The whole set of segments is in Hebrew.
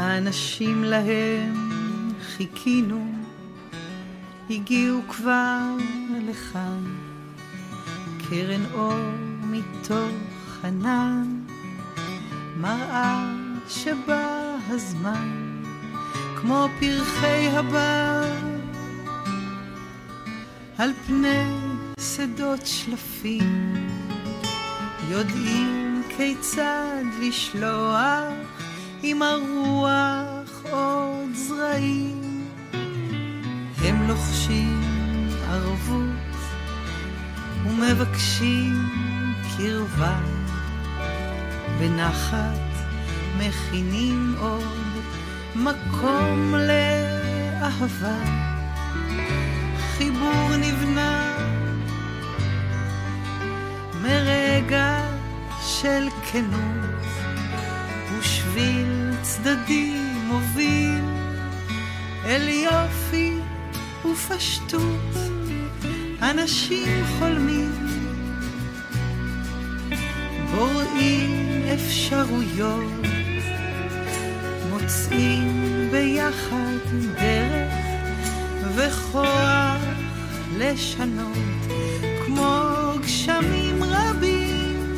האנשים להם חיכינו, הגיעו כבר לכאן, קרן אור מתוך ענן, מראה שבא הזמן, כמו פרחי הבר, על פני שדות שלפים, יודעים כיצד לשלוח עם הרוח עוד זרעים. הם לוחשים ערבות ומבקשים קרבה, בנחת מכינים עוד מקום לאהבה. חיבור נבנה מרגע של כנות, ושביל צדדי מוביל אל יופי ופשטות. אנשים חולמים, בוראים אפשרויות, מוצאים ביחד דרך וכוח לשנות, כמו גשמים רבים,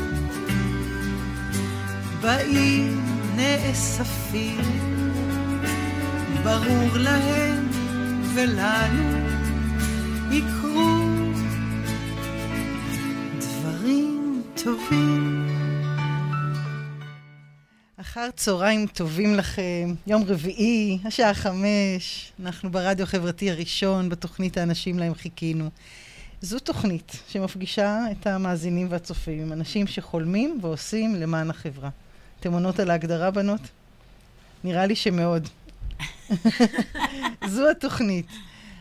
באים נאספים, ברור להם ולנו יקרו דברים טובים. אחר צהריים טובים לכם, יום רביעי, השעה חמש, אנחנו ברדיו החברתי הראשון, בתוכנית האנשים להם חיכינו. זו תוכנית שמפגישה את המאזינים והצופים אנשים שחולמים ועושים למען החברה. אתם עונות על ההגדרה, בנות? נראה לי שמאוד. זו התוכנית.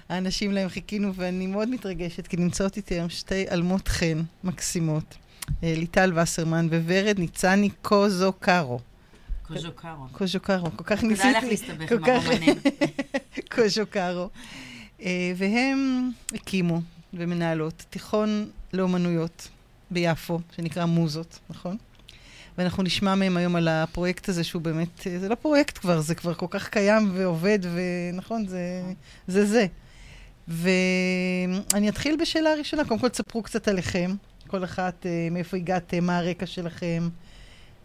האנשים להם חיכינו, ואני מאוד מתרגשת, כי נמצאות איתי היום שתי אלמות חן מקסימות. אה, ליטל וסרמן וורד ניצני קוזוקרו. קוז'וקרו. קוז'וקרו, כל כך ניסיתי. כדאי לך להסתבך עם הרומנים. קוז'וקרו. אה, והם הקימו ומנהלות תיכון לאומנויות ביפו, שנקרא מוזות, נכון? ואנחנו נשמע מהם היום על הפרויקט הזה, שהוא באמת, אה, זה לא פרויקט כבר, זה כבר כל כך קיים ועובד, ונכון, זה זה. זה. ואני אתחיל בשאלה הראשונה. קודם כל, תספרו קצת עליכם, כל אחת, אה, מאיפה הגעתם, מה הרקע שלכם,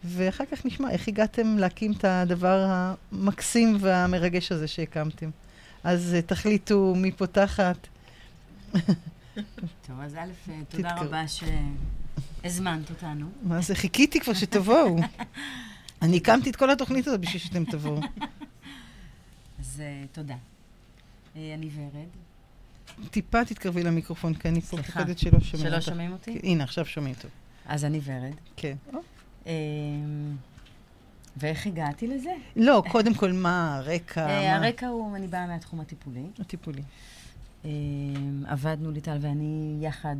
ואחר כך נשמע איך הגעתם להקים את הדבר המקסים והמרגש הזה שהקמתם. אז אה, תחליטו מי פותחת. טוב, אז א', תודה רבה שהזמנת אותנו. מה זה, חיכיתי כבר שתבואו. אני הקמתי את כל התוכנית הזאת בשביל שאתם תבואו. אז אה, תודה. אה, אני ורד. טיפה תתקרבי למיקרופון, כי אני פה. מפחדת שלא שומעים שלא אותך. שומעים אותי? הנה, עכשיו שומעים טוב. אז אני ורד. כן. אה, ואיך הגעתי לזה? לא, קודם כל, מה הרקע? הרקע הוא, אני באה מהתחום הטיפולי. הטיפולי. עבדנו, ליטל ואני, יחד,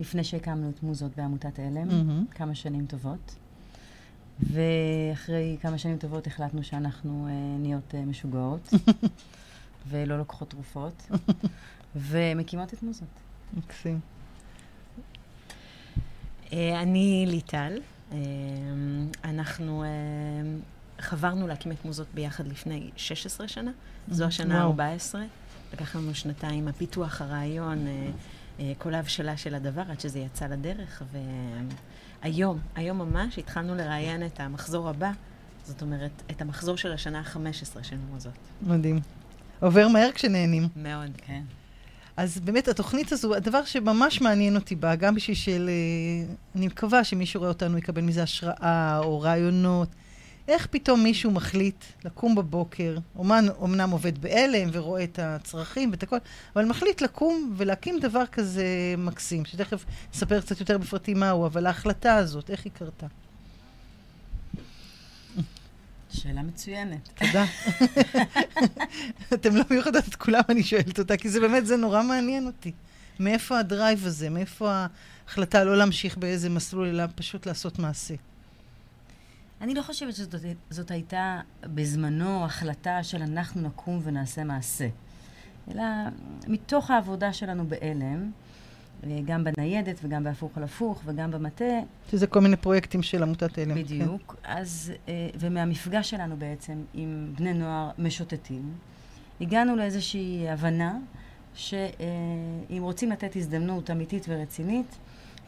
לפני שהקמנו את מוזות בעמותת עלם, מהמם. כמה שנים טובות. ואחרי כמה שנים טובות החלטנו שאנחנו אה, נהיות אה, משוגעות, ולא לוקחות תרופות, ומקימות את מוזות. מקסים. אה, אני ליטל. אה, אנחנו אה, חברנו להקים את מוזות ביחד לפני 16 שנה. זו השנה וואו. ה-14. לקח לנו שנתיים הפיתוח, הרעיון, אה, כל ההבשלה של הדבר עד שזה יצא לדרך. והיום, היום ממש התחלנו לראיין את המחזור הבא, זאת אומרת, את המחזור של השנה ה-15 של מוזות. מדהים. עובר מהר כשנהנים. מאוד. כן. אז באמת, התוכנית הזו, הדבר שממש מעניין אותי בה, גם בשביל של... אה, אני מקווה שמישהו רואה אותנו יקבל מזה השראה או רעיונות. איך פתאום מישהו מחליט לקום בבוקר, אומן אומנם עובד בהלם ורואה את הצרכים ואת הכל, אבל מחליט לקום ולהקים דבר כזה מקסים, שתכף נספר קצת יותר בפרטים מהו, אבל ההחלטה הזאת, איך היא קרתה? שאלה מצוינת. תודה. אתם לא מיוחדות את כולם, אני שואלת אותה, כי זה באמת, זה נורא מעניין אותי. מאיפה הדרייב הזה? מאיפה ההחלטה לא להמשיך באיזה מסלול, אלא פשוט לעשות מעשה? אני לא חושבת שזאת זאת הייתה בזמנו החלטה של אנחנו נקום ונעשה מעשה, אלא מתוך העבודה שלנו בעלם, גם בניידת וגם בהפוך על הפוך וגם במטה. שזה כל מיני פרויקטים של עמותת הלם. בדיוק. כן. אז, אה, ומהמפגש שלנו בעצם עם בני נוער משוטטים, הגענו לאיזושהי הבנה שאם רוצים לתת הזדמנות אמיתית ורצינית,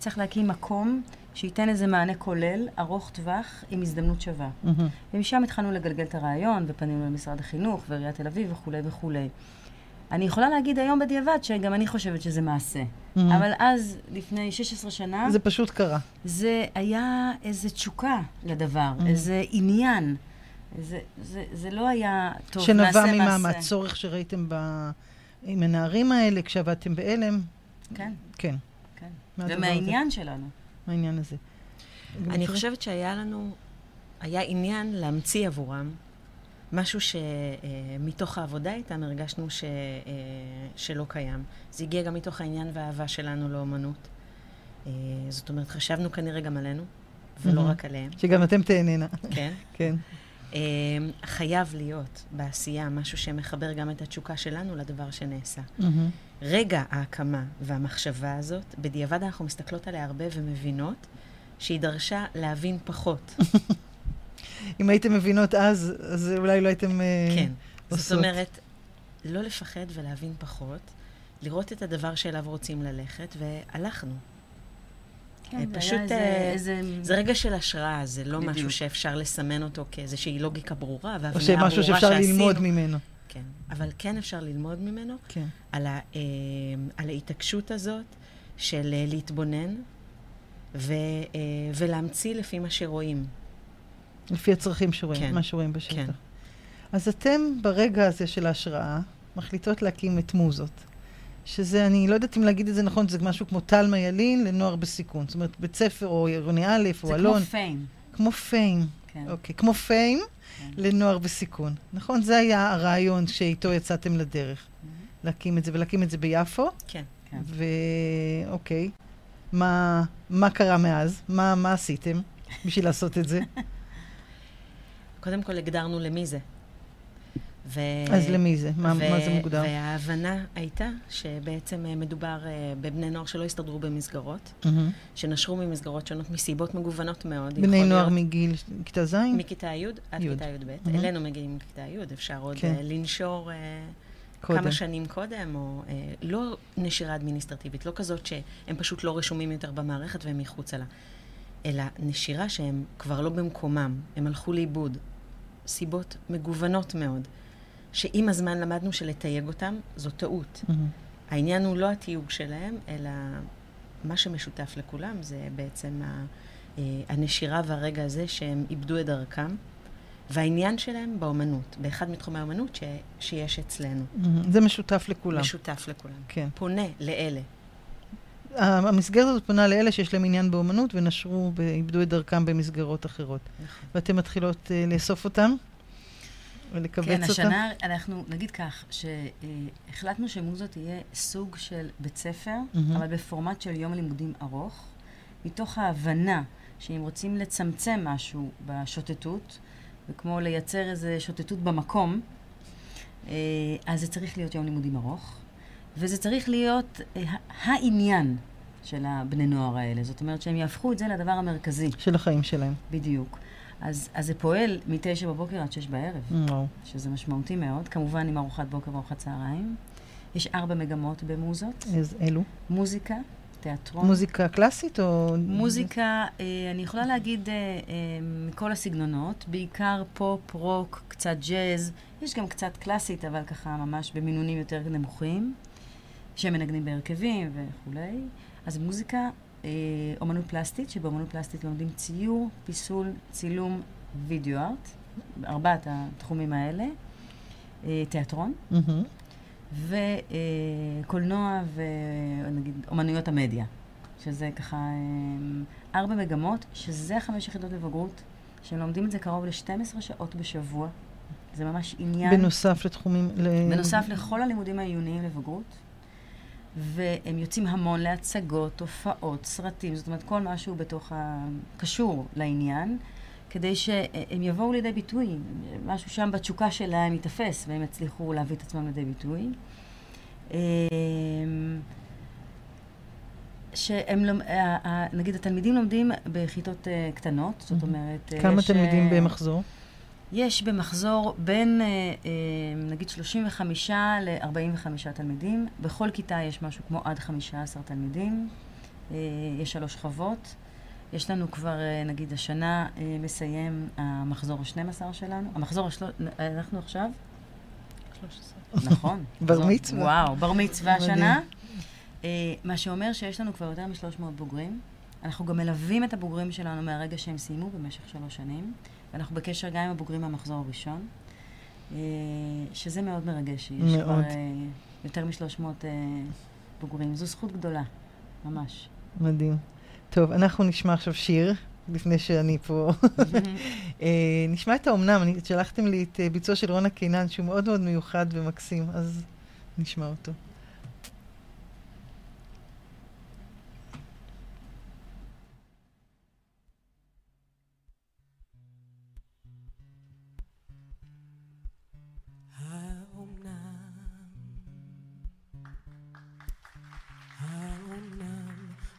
צריך להקים מקום שייתן איזה מענה כולל, ארוך טווח, עם הזדמנות שווה. Mm-hmm. ומשם התחלנו לגלגל את הרעיון, ופנינו למשרד החינוך ועיריית תל אביב וכולי וכולי. אני יכולה להגיד היום בדיעבד שגם אני חושבת שזה מעשה. Mm-hmm. אבל אז, לפני 16 שנה... זה פשוט קרה. זה היה איזו תשוקה לדבר, mm-hmm. איזה עניין. זה, זה, זה לא היה טוב, נעשה מעשה. שנבע ממה? מהצורך שראיתם ב... עם הנערים האלה כשעבדתם בעלם? כן. כן. ומהעניין שלנו. מהעניין הזה. אני חושבת שהיה לנו, היה עניין להמציא עבורם משהו שמתוך העבודה איתם הרגשנו ש, שלא קיים. זה הגיע גם מתוך העניין והאהבה שלנו לאומנות. זאת אומרת, חשבנו כנראה גם עלינו, ולא רק עליהם. שגם אתם תהננה. כן. כן. חייב להיות בעשייה משהו שמחבר גם את התשוקה שלנו לדבר שנעשה. רגע ההקמה והמחשבה הזאת, בדיעבד אנחנו מסתכלות עליה הרבה ומבינות שהיא דרשה להבין פחות. אם הייתם מבינות אז, אז אולי לא הייתם אה, כן. עושות. זאת אומרת, לא לפחד ולהבין פחות, לראות את הדבר שאליו רוצים ללכת, והלכנו. כן, זה פשוט, איזה, אה, איזה... זה רגע של השראה, זה לא בדיוק. משהו שאפשר לסמן אותו כאיזושהי לוגיקה ברורה, והבנה ברורה שעשינו. או שמשהו שאפשר ללמוד ממנו. כן, אבל כן אפשר ללמוד ממנו, כן. על, ה, אה, על ההתעקשות הזאת של אה, להתבונן ו, אה, ולהמציא לפי מה שרואים. לפי הצרכים שרואים, כן. מה שרואים בשטח. כן. אז אתם ברגע הזה של ההשראה מחליטות להקים את מוזות. שזה, אני לא יודעת אם להגיד את זה נכון, זה משהו כמו תלמה ילין לנוער בסיכון. זאת אומרת, בית ספר או עירוני א' או אלון. זה כמו פיים. כמו פיים. כן. אוקיי, כמו פיים. לנוער בסיכון. נכון? זה היה הרעיון שאיתו יצאתם לדרך. Mm-hmm. להקים את זה, ולהקים את זה ביפו. כן. כן. ואוקיי. מה, מה קרה מאז? מה, מה עשיתם בשביל לעשות את זה? קודם כל הגדרנו למי זה. ו... אז למי זה? מה, ו... מה זה מוגדר? וההבנה הייתה שבעצם אה, מדובר uh, בבני נוער שלא הסתדרו במסגרות, mm-hmm. שנשרו ממסגרות שונות מסיבות מגוונות מאוד. בני נוער להיות... מגיל כיתה ז'? מכיתה י' עד כיתה י"ב. Mm-hmm. אלינו מגיעים מכיתה י', אפשר עוד כן. uh, לנשור uh, כמה שנים קודם, או לא נשירה אדמיניסטרטיבית, לא כזאת שהם פשוט לא רשומים יותר במערכת והם מחוצה לה, אלא נשירה שהם כבר לא במקומם, הם הלכו לאיבוד. סיבות מגוונות מאוד. שעם הזמן למדנו שלתייג אותם זו טעות. Mm-hmm. העניין הוא לא התיוג שלהם, אלא מה שמשותף לכולם זה בעצם ה, אה, הנשירה והרגע הזה שהם איבדו את דרכם, והעניין שלהם באומנות, באחד מתחומי האומנות ש, שיש אצלנו. Mm-hmm. זה משותף לכולם. משותף לכולם. כן. פונה לאלה. המסגרת הזאת פונה לאלה שיש להם עניין באומנות ונשרו ואיבדו את דרכם במסגרות אחרות. נכון. ואתן מתחילות uh, לאסוף אותם? ולקבץ כן, אותה? כן, השנה אנחנו נגיד כך, שהחלטנו שמוזות תהיה סוג של בית ספר, mm-hmm. אבל בפורמט של יום לימודים ארוך, מתוך ההבנה שאם רוצים לצמצם משהו בשוטטות, וכמו לייצר איזו שוטטות במקום, אה, אז זה צריך להיות יום לימודים ארוך, וזה צריך להיות אה, העניין של הבני נוער האלה. זאת אומרת שהם יהפכו את זה לדבר המרכזי. של החיים שלהם. בדיוק. אז, אז זה פועל מתשע בבוקר עד שש בערב, no. שזה משמעותי מאוד, כמובן עם ארוחת בוקר וארוחת צהריים. יש ארבע מגמות במוזות. איזה אלו? מוזיקה, תיאטרון. מוזיקה קלאסית או... מוזיקה, אה, אני יכולה להגיד אה, אה, מכל הסגנונות, בעיקר פופ, רוק, קצת ג'אז, יש גם קצת קלאסית, אבל ככה ממש במינונים יותר נמוכים, שמנגנים בהרכבים וכולי. אז מוזיקה אומנות פלסטית, שבאומנות פלסטית לומדים ציור, פיסול, צילום, וידאו ארט, ארבעת התחומים האלה, אה, תיאטרון, וקולנוע ונגיד אומנויות המדיה, שזה ככה אה, ארבע מגמות, שזה חמש יחידות לבגרות, שלומדים את זה קרוב ל-12 שעות בשבוע. זה ממש עניין... בנוסף לתחומים... בנוסף לכל הלימודים העיוניים לבגרות. והם יוצאים המון להצגות, הופעות, סרטים, זאת אומרת, כל משהו בתוך ה... קשור לעניין, כדי שהם יבואו לידי ביטוי, משהו שם בתשוקה שלהם ייתפס, והם יצליחו להביא את עצמם לידי ביטוי. אמ, שהם, לומ- נגיד התלמידים לומדים בכיתות אה, קטנות, זאת אומרת... אה, כמה יש, תלמידים אה, במחזור? יש במחזור בין, אה, אה, נגיד, 35 ל-45 תלמידים. בכל כיתה יש משהו כמו עד 15 תלמידים. אה, יש שלוש שכבות. יש לנו כבר, נגיד, השנה מסיים המחזור ה-12 שלנו. המחזור השלו... אנחנו עכשיו? 13. נכון. בר מצווה. וואו, בר מצווה. השנה. מה שאומר שיש לנו כבר יותר מ-300 בוגרים. אנחנו גם מלווים את הבוגרים שלנו מהרגע שהם סיימו במשך שלוש שנים, ואנחנו בקשר גם עם הבוגרים מהמחזור הראשון, אה, שזה מאוד מרגש. יש מאוד. כבר אה, יותר מ-300 אה, בוגרים. זו זכות גדולה, ממש. מדהים. טוב, אנחנו נשמע עכשיו שיר, לפני שאני פה. אה, נשמע את האומנם, אני, שלחתם לי את ביצוע של רונה קינן, שהוא מאוד מאוד מיוחד ומקסים, אז נשמע אותו.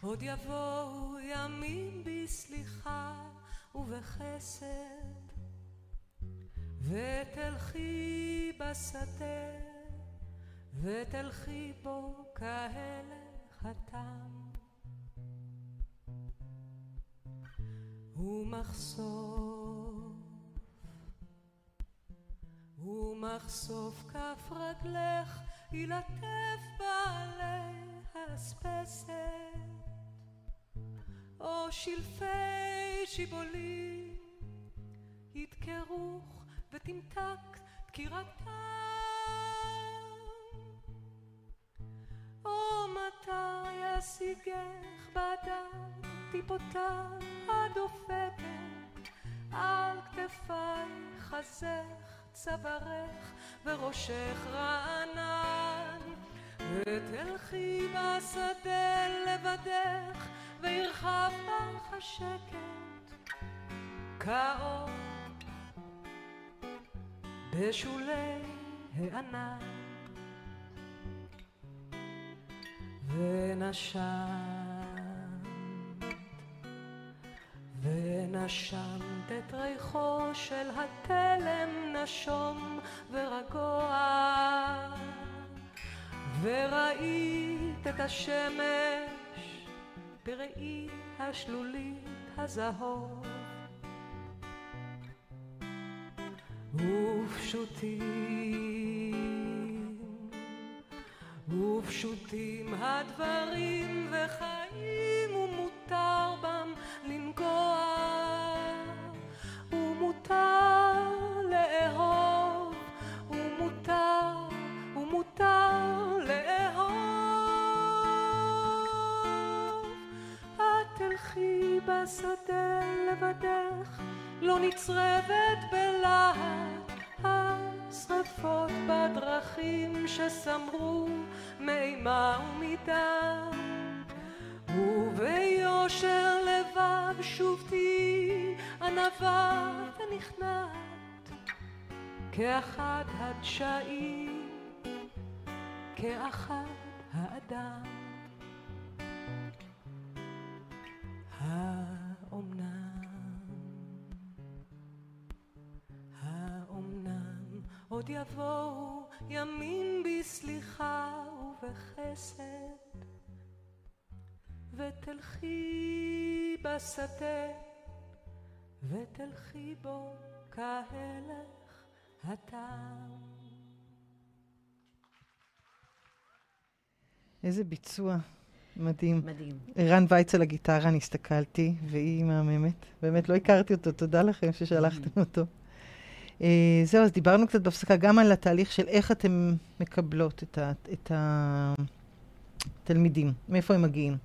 עוד יבואו ימים בסליחה ובחסד ותלכי בשדה ותלכי בו כהלך התם ומחשוף ומחשוף כף רגלך ילטף בעלי האספסת או שלפי שיבולים ידקרוך ותמתק דקירתם. או מתי ישיגך בדם טיפותיו הדופקת על כתפי חזך צווארך וראשך רענן. ותלכי בשדה לבדך וירחב בך השקט כאור בשולי הענן ונשמת ונשמת את ריחו של התלם נשום ורגוע וראית את השמש בראי השלולית הזהוב. ופשוטים ופשוטים הדברים וחיים ומותר בם לנגוע תלכי בשדה לבדך לא נצרבת בלהט השרפות בדרכים שסמרו מאימה ומדם. וביושר לבב שוב תהי ענווה ונכנעת כאחד הדשאים כאחד האדם האומנם? האומנם? עוד יבואו ימים בסליחה ובחסד ותלכי בשדה ותלכי בו כהלך התם איזה ביצוע מדהים. מדהים. ערן וייץ על הגיטרה, אני הסתכלתי, והיא מהממת. באמת, לא הכרתי אותו, תודה לכם ששלחתם אותו. אה, זהו, אז דיברנו קצת בהפסקה גם על התהליך של איך אתם מקבלות את, ה, את התלמידים, מאיפה הם מגיעים.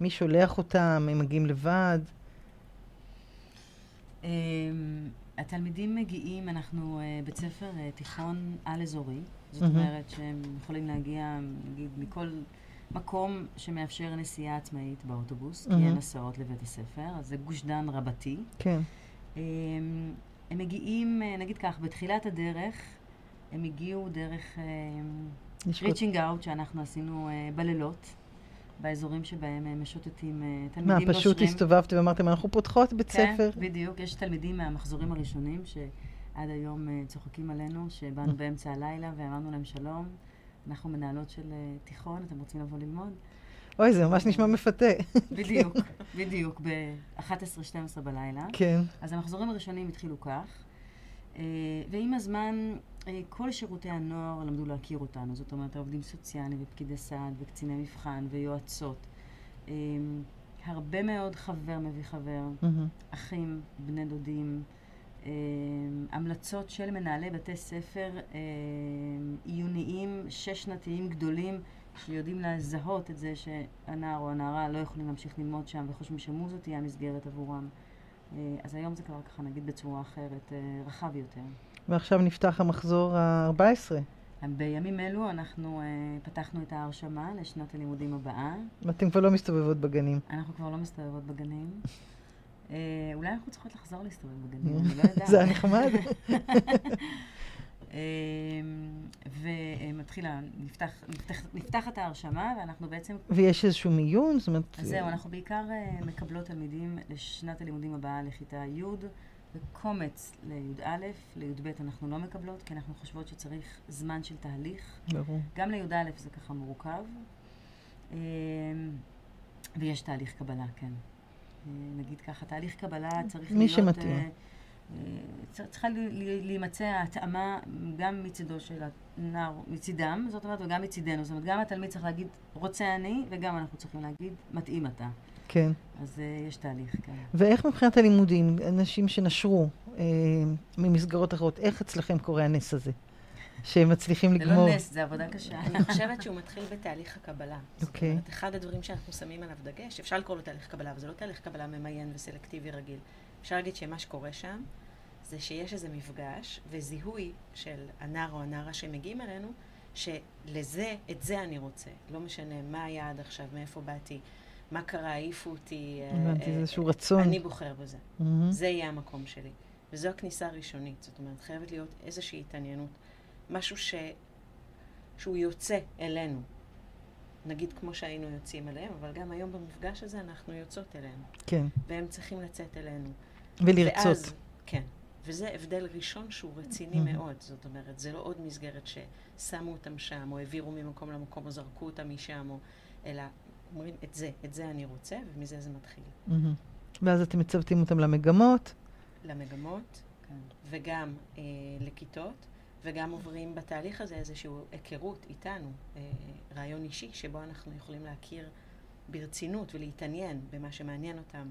מי שולח אותם, הם מגיעים לבד. אמ, התלמידים מגיעים, אנחנו אה, בית ספר אה, תיכון על-אזורי, זאת מהמם. אומרת שהם יכולים להגיע, נגיד, מכל מקום שמאפשר נסיעה עצמאית באוטובוס, כי מהמם. אין הסעות לבית הספר, אז זה גוש דן רבתי. כן. אמ, הם מגיעים, אה, נגיד כך, בתחילת הדרך, הם הגיעו דרך כל- ריצ'ינג אאוט שאנחנו עשינו אה, בלילות. באזורים שבהם אה, משוטטים מה, תלמידים נושרים. פשוט הסתובבתם ואמרתם, אנחנו פותחות בית ספר? כן, בדיוק. יש תלמידים מהמחזורים הראשונים שעד היום צוחקים עלינו, שבאנו באמצע הלילה ואמרנו להם שלום. אנחנו מנהלות של אה, תיכון, אתם רוצים לבוא ללמוד? אוי, זה ממש נשמע מפתה. בדיוק, בדיוק, ב-11-12 בלילה. כן. אז המחזורים הראשונים התחילו כך, אה, ועם הזמן אה, כל שירותי הנוער למדו להכיר אותנו, זאת אומרת העובדים סוציאליים ופקידי סעד וקציני מבחן ויועצות. הרבה מאוד חבר מביא חבר. אחים, בני דודים, המלצות של מנהלי בתי ספר אה, עיוניים, שש-שנתיים גדולים, שיודעים לזהות את זה שהנער או הנערה לא יכולים להמשיך ללמוד שם וחושבים שמוזו תהיה המסגרת עבורם. אה, אז היום זה כבר ככה נגיד בצורה אחרת, אה, רחב יותר. ועכשיו נפתח המחזור ה-14. בימים אלו אנחנו אה, פתחנו את ההרשמה לשנת הלימודים הבאה. ואתם כבר לא מסתובבות בגנים. אנחנו כבר לא מסתובבות בגנים. אה, אולי אנחנו צריכות לחזור להסתובב בגנים, אני לא יודעת. זה היה נחמד. אה, ומתחילה, נפתח, נפתח, נפתחת ההרשמה, ואנחנו בעצם, ויש איזשהו מיון? זאת אומרת... אז זהו, אנחנו בעיקר אה, מקבלות תלמידים לשנת הלימודים הבאה לכיתה י' וקומץ לי"א, לי"ב אנחנו לא מקבלות, כי אנחנו חושבות שצריך זמן של תהליך. ברור. גם לי"א זה ככה מורכב, אה, ויש תהליך קבלה, כן. נגיד ככה, תהליך קבלה צריך מי להיות... שמתאים. אה, אה, צריכה להימצא ההתאמה גם מצידו של הנער, מצידם, זאת אומרת, וגם מצידנו. זאת אומרת, גם התלמיד צריך להגיד, רוצה אני, וגם אנחנו צריכים להגיד, מתאים אתה. כן. אז אה, יש תהליך, כן. ואיך מבחינת הלימודים, אנשים שנשרו אה, ממסגרות אחרות, איך אצלכם קורה הנס הזה? שהם מצליחים זה לגמור. לא נס, זה עבודה קשה. אני חושבת שהוא מתחיל בתהליך הקבלה. זאת אוקיי. אומרת, אחד הדברים שאנחנו שמים עליו דגש, אפשר לקרוא לו תהליך קבלה, אבל זה לא תהליך קבלה ממיין וסלקטיבי רגיל. אפשר להגיד שמה שקורה שם, זה שיש איזה מפגש וזיהוי של הנער או הנערה שמגיעים אלינו, שלזה, את זה אני רוצה. לא משנה מה היה עד עכשיו, מאיפה באתי, מה קרה, העיפו אותי. אה, הבנתי, זה איזשהו אה, רצון. אני בוחר בזה. זה יהיה המקום שלי. וזו הכניסה הראשונית. זאת אומרת, חייבת להיות איזושהי התעניינות. משהו ש... שהוא יוצא אלינו. נגיד כמו שהיינו יוצאים אליהם, אבל גם היום במפגש הזה אנחנו יוצאות אליהם. כן. והם צריכים לצאת אלינו. ולרצות. ואז, כן. וזה הבדל ראשון שהוא רציני מהמם. מאוד. זאת אומרת, זה לא עוד מסגרת ששמו אותם שם, או העבירו ממקום למקום, או זרקו אותם משם, או... אלא אומרים, את זה, את זה אני רוצה, ומזה זה מתחיל. מהמם. ואז אתם מצוותים אותם למגמות. למגמות, כן. וגם אה, לכיתות, וגם עוברים בתהליך הזה איזושהי היכרות איתנו, אה, רעיון אישי, שבו אנחנו יכולים להכיר ברצינות ולהתעניין במה שמעניין אותם,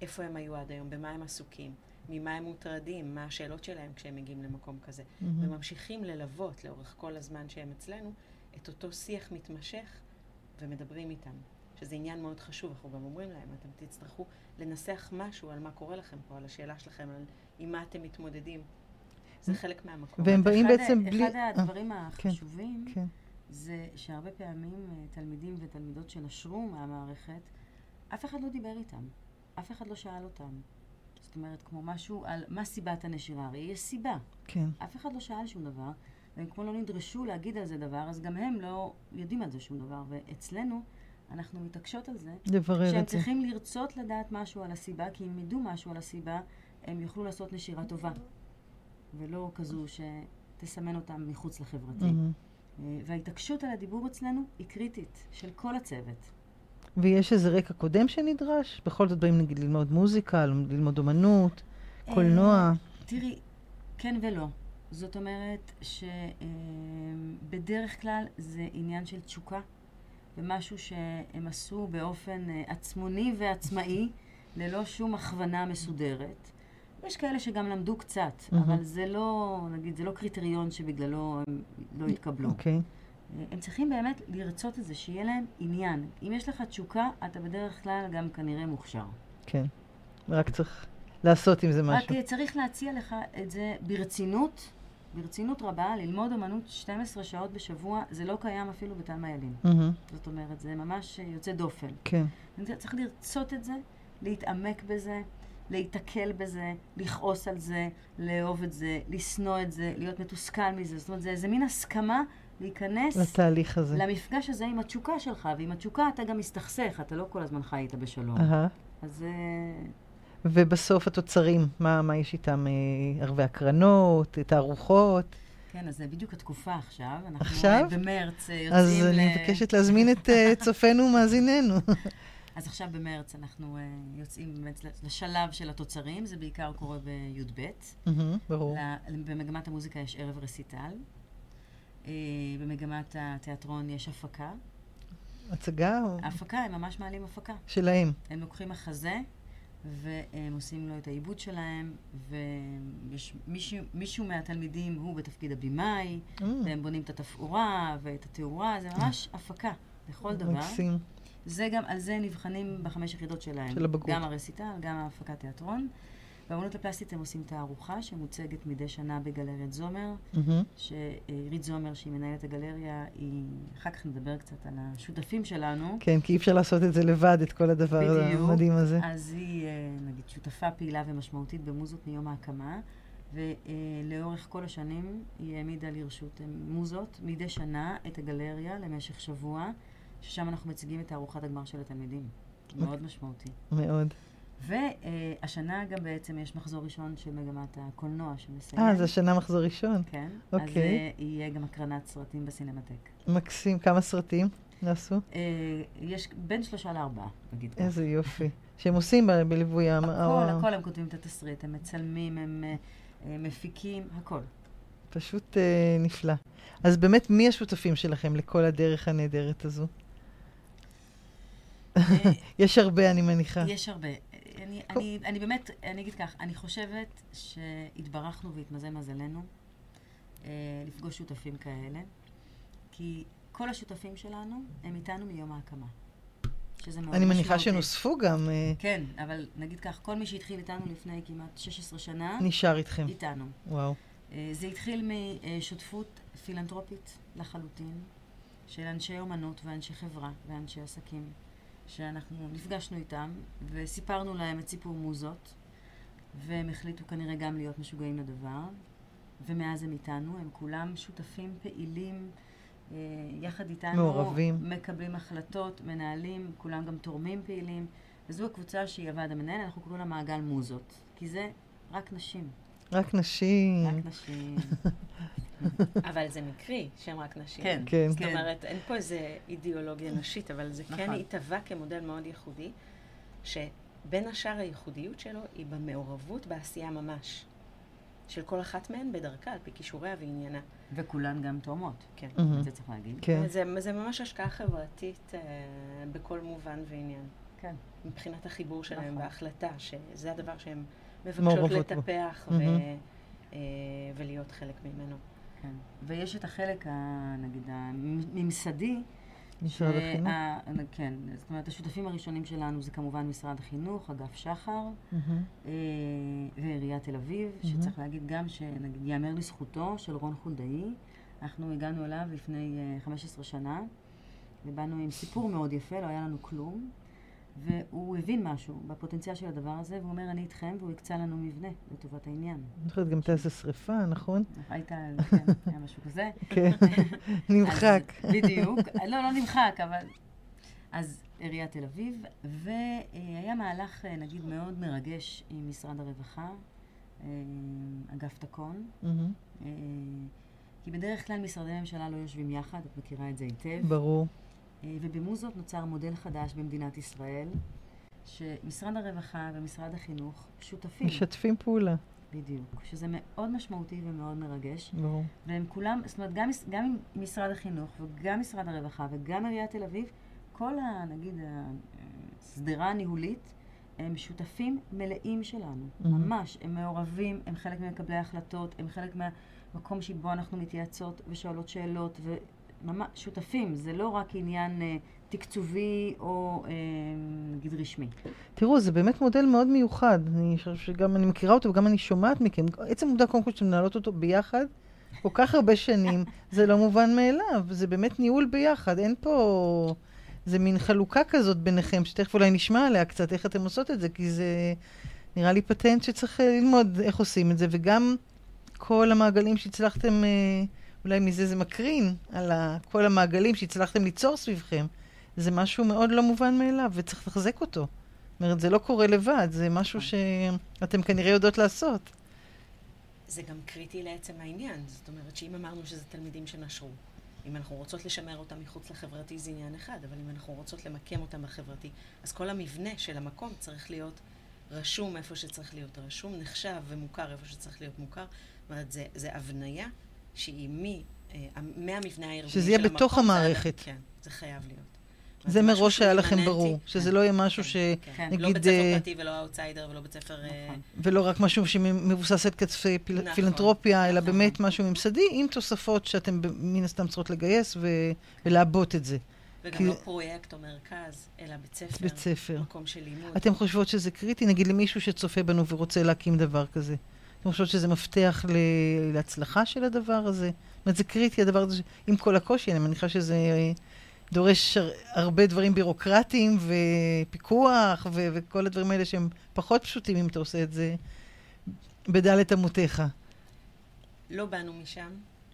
איפה הם היו עד היום, במה הם עסוקים, ממה הם מוטרדים, מה השאלות שלהם כשהם מגיעים למקום כזה. מהמם. וממשיכים ללוות לאורך כל הזמן שהם אצלנו את אותו שיח מתמשך ומדברים איתם. שזה עניין מאוד חשוב, אנחנו גם אומרים להם, אתם תצטרכו לנסח משהו על מה קורה לכם פה, על השאלה שלכם, על עם מה אתם מתמודדים. זה חלק מהמקום. והם באים אחד- בעצם בלי... אחד הדברים החשובים כן. זה שהרבה פעמים אה, תלמידים ותלמידות שנשרו מהמערכת, אף אחד לא דיבר איתם. אף אחד לא שאל אותם. זאת אומרת, כמו משהו על מה סיבת הנשירה. הרי יש סיבה. כן. אף אחד לא שאל שום דבר, והם כמו לא נדרשו להגיד על זה דבר, אז גם הם לא יודעים על זה שום דבר. ואצלנו, אנחנו מתעקשות על זה, לברר שהם את זה. צריכים לרצות לדעת משהו על הסיבה, כי אם ידעו משהו על הסיבה, הם יוכלו לעשות נשירה טובה. ולא כזו שתסמן אותם מחוץ לחברתי. אה, וההתעקשות על הדיבור אצלנו היא קריטית, של כל הצוות. ויש איזה רקע קודם שנדרש? בכל זאת באים נגיד ללמוד מוזיקה, ללמוד אומנות, קולנוע. אה, תראי, כן ולא. זאת אומרת שבדרך כלל זה עניין של תשוקה, ומשהו שהם עשו באופן אה, עצמוני ועצמאי, ללא שום הכוונה מסודרת. יש כאלה שגם למדו קצת, מהמם. אבל זה לא, נגיד, זה לא קריטריון שבגללו הם לא התקבלו. אוקיי. הם צריכים באמת לרצות את זה, שיהיה להם עניין. אם יש לך תשוקה, אתה בדרך כלל גם כנראה מוכשר. כן. רק צריך לעשות עם זה רק משהו. אה, צריך להציע לך את זה ברצינות, ברצינות רבה, ללמוד אמנות 12 שעות בשבוע, זה לא קיים אפילו בתלמה ילין. מהמם. זאת אומרת, זה ממש יוצא דופן. כן. צריך לרצות את זה, להתעמק בזה, להיתקל בזה, לכעוס על זה, לאהוב את זה, לשנוא את זה, להיות מתוסכל מזה. זאת אומרת, זה איזה מין הסכמה להיכנס לתהליך הזה. למפגש הזה עם התשוקה שלך, ועם התשוקה אתה גם מסתכסך, אתה לא כל הזמן חי איתה בשלום. אהה. אז אה, ובסוף התוצרים, מה, מה יש איתם? אה, ערבי הקרנות, תערוכות? כן, אז זה בדיוק התקופה עכשיו. אנחנו עכשיו? אה, במרץ יוצאים אז ל... אני מבקשת להזמין את צופינו ומאזיננו. אז עכשיו במרץ אנחנו אה, יוצאים באמת לשלב של התוצרים, זה בעיקר קורה בי"ב. ברור. במגמת המוזיקה יש ערב רסיטל. אה, במגמת התיאטרון יש הפקה. הצגה או- ההפקה, הם ממש מעלים הפקה. שלהם. הם לוקחים מחזה, והם עושים לו את העיבוד שלהם, ויש מישהו, מישהו מהתלמידים הוא בתפקיד הבמאי, Mm, והם בונים את התפאורה ואת התאורה, זה ממש הפקה לכל דבר. מקסים. זה גם, על זה נבחנים בחמש יחידות שלהם. של הבגרות. גם הרסיטל, גם ההפקת תיאטרון. באמנות הפלסטית הם עושים תערוכה שמוצגת מדי שנה בגלריית זומר. שעירית זומר, שהיא מנהלת הגלריה, היא... אחר כך נדבר קצת על השותפים שלנו. כן, כי אי אפשר לעשות את זה לבד, את כל הדבר בדיוק. המדהים הזה. אז היא, אה, נגיד, שותפה פעילה ומשמעותית במוזות מיום ההקמה, ולאורך כל השנים היא העמידה לרשות אה, מוזות מדי שנה את הגלריה למשך שבוע, ששם אנחנו מציגים את תערוכת הגמר של התלמידים. מאוד משמעותי. מאוד. והשנה גם בעצם יש מחזור ראשון של מגמת הקולנוע שמסיים. אה, זה השנה מחזור ראשון. כן. אז אוקיי. אה, יהיה גם הקרנת סרטים בסינמטק. מקסים. כמה סרטים נעשו? אה, יש בין שלושה לארבעה, נגיד ככה. איזה יופי. שהם עושים בליווי המ... הכל, הכל הם כותבים את התסריט, הם מצלמים, הם אה, מפיקים, הכל. פשוט אה, נפלא. אז באמת, מי השותפים שלכם לכל הדרך הנהדרת הזו? יש הרבה, אני מניחה. יש הרבה. אני, אני, אני באמת, אני אגיד כך, אני חושבת שהתברכנו והתמזל מזלנו אה, לפגוש שותפים כאלה, כי כל השותפים שלנו הם איתנו מיום ההקמה. שזה מאוד אני מניחה משמעותי. שנוספו גם, אה, כן, אבל נגיד כך, כל מי שהתחיל איתנו לפני כמעט 16 שנה, נשאר איתכם. איתנו. וואו. אה, זה התחיל משותפות פילנטרופית לחלוטין, של אנשי אומנות ואנשי חברה ואנשי עסקים, שאנחנו נפגשנו איתם וסיפרנו להם את סיפור מוזות, והם החליטו כנראה גם להיות משוגעים לדבר, ומאז הם איתנו, הם כולם שותפים פעילים. אה, יחד איתנו, מעורבים. מקבלים החלטות, מנהלים, כולם גם תורמים פעילים, וזו הקבוצה שהיא הוועד המנהל, אנחנו קוראים לה מעגל מוזות, כי זה רק נשים, רק נשים. רק נשים. אבל זה מקרי שהם רק נשים. כן, כן. זאת אומרת, אין פה איזה אידיאולוגיה נשית, אבל זה כן נכון. התהווה כמודל מאוד ייחודי, שבין השאר הייחודיות שלו היא במעורבות בעשייה ממש. של כל אחת מהן בדרכה, על פי כישוריה ועניינה. וכולן גם תורמות, כן. מהמם. את זה צריך להגיד. כן. זה, זה ממש השקעה חברתית אה, בכל מובן ועניין. כן. מבחינת החיבור שלהם נכון. וההחלטה, שזה הדבר שהן מבקשות. לטפח ו, מהמם. אה, ולהיות חלק ממנו. כן. ויש את החלק, ה, נגיד, הממסדי, משרד שה- החינוך. כן, זאת אומרת, השותפים הראשונים שלנו זה כמובן משרד החינוך, אגף שחר. אה, ועיריית תל אביב, מהמם. שצריך להגיד גם שנגיד, ייאמר לזכותו של רון חולדאי, אנחנו הגענו אליו לפני אה, 15 שנה, ובאנו עם סיפור מאוד יפה, לא היה לנו כלום, והוא הבין משהו בפוטנציאל של הדבר הזה, והוא אומר, אני איתכם, והוא הקצה לנו מבנה לטובת העניין. אני זוכרת גם הייתה איזו שריפה, נכון? היית, כן, היה משהו כזה. כן. נמחק. בדיוק. לא, לא נמחק, אבל... אז עיריית תל אביב, והיה מהלך, אה, נגיד, מאוד מרגש עם משרד הרווחה, אה, אגף תקון. אה, כי בדרך כלל משרדי ממשלה לא יושבים יחד, את מכירה את זה היטב. ברור. אה, ובמוזות נוצר מודל חדש במדינת ישראל, שמשרד הרווחה ומשרד החינוך שותפים. משתפים פעולה. בדיוק. שזה מאוד משמעותי ומאוד מרגש. ברור. והם כולם, זאת אומרת, גם, גם משרד החינוך וגם משרד הרווחה וגם עיריית תל אביב, כל ה... נגיד, השדרה הניהולית, הם שותפים מלאים שלנו. Mhm. ממש. הם מעורבים, הם חלק ממקבלי ההחלטות, הם חלק מהמקום שבו אנחנו מתייעצות ושואלות שאלות, וממש שותפים. זה לא רק עניין אה, תקצובי או אה, נגיד רשמי. תראו, זה באמת מודל מאוד מיוחד. אני חושבת שגם אני מכירה אותו וגם אני שומעת מכם. עצם העובדה, קודם כל, שאתם מנהלות אותו ביחד, כל כך הרבה שנים, זה לא מובן מאליו. זה באמת ניהול ביחד. אין פה... זה מין חלוקה כזאת ביניכם, שתכף אולי נשמע עליה קצת, איך אתם עושות את זה, כי זה נראה לי פטנט שצריך אה, ללמוד איך עושים את זה, וגם כל המעגלים שהצלחתם אה, אולי מזה זה מקרין על ה, כל המעגלים שהצלחתם ליצור סביבכם. זה משהו מאוד לא מובן מאליו, וצריך לחזק אותו. זאת אומרת, זה לא קורה לבד, זה משהו שאתם כנראה יודעות לעשות. זה גם קריטי לעצם העניין. זאת אומרת שאם אמרנו שזה תלמידים שנשרו, אם אנחנו רוצות לשמר אותם מחוץ לחברתי זה עניין אחד, אבל אם אנחנו רוצות למקם אותם בחברתי, אז כל המבנה של המקום צריך להיות רשום איפה שצריך להיות רשום, נחשב ומוכר איפה שצריך להיות מוכר. זאת אומרת, זה, זה הבניה שהיא מי, אה, מהמבנה הארגוני של המקום. שזה יהיה בתוך המערכת. כן, זה חייב להיות. זה מראש היה לכם. ברור, שזה כן, לא יהיה משהו כן, ש... כן. נגיד, לא בית ספר אה, פרטי ולא האוטסיידר ולא בית ספר... אה, נכון. ולא רק משהו שמבוסס על כתפי נכון, פילנטרופיה, אלא נכון. באמת משהו ממסדי, עם תוספות שאתם מן הסתם צריכות לגייס ולעבות את זה. וגם לא פרויקט או מרכז, אלא בית ספר. בית ספר. מקום של לימוד. אתם חושבות שזה קריטי? נגיד למישהו שצופה בנו ורוצה להקים דבר כזה. אתם חושבות שזה מפתח ל- להצלחה של הדבר הזה? זאת אומרת, זה קריטי הדבר הזה, ש- עם כל הקושי, אני מניחה שזה אה, דורש הר- הרבה דברים בירוקרטיים ופיקוח ו- וכל הדברים האלה שהם פחות פשוטים אם אתה עושה את זה בדלת אמותיך. לא באנו משם,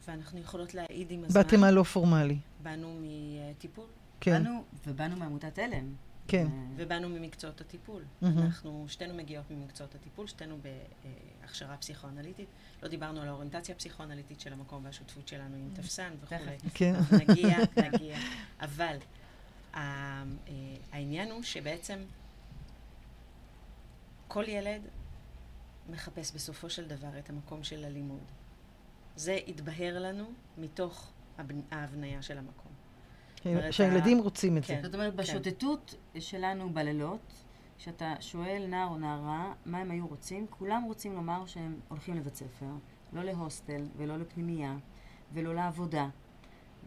ואנחנו יכולות להעיד עם הזמן. באתם מהלא פורמלי. באנו מטיפול, כן, באנו, ובאנו מעמותת עלם. כן. אה, ובאנו ממקצועות הטיפול. מהמם. אנחנו שתינו מגיעות ממקצועות הטיפול, שתינו בהכשרה פסיכואנליטית. לא דיברנו על האוריינטציה הפסיכואנליטית של המקום והשותפות שלנו עם תפסן וכולי. כן. נגיע, נגיע. אבל ה- אה, העניין הוא שבעצם כל ילד מחפש בסופו של דבר את המקום של הלימוד. זה התבהר לנו מתוך הבנ- ההבניה של המקום. אומרת, שהילדים רוצים את זה. כן. זאת אומרת, כן. בשוטטות שלנו בלילות, כשאתה שואל נער או נערה מה הם היו רוצים, כולם רוצים לומר שהם הולכים לבית ספר, לא להוסטל ולא לפנימייה ולא לעבודה.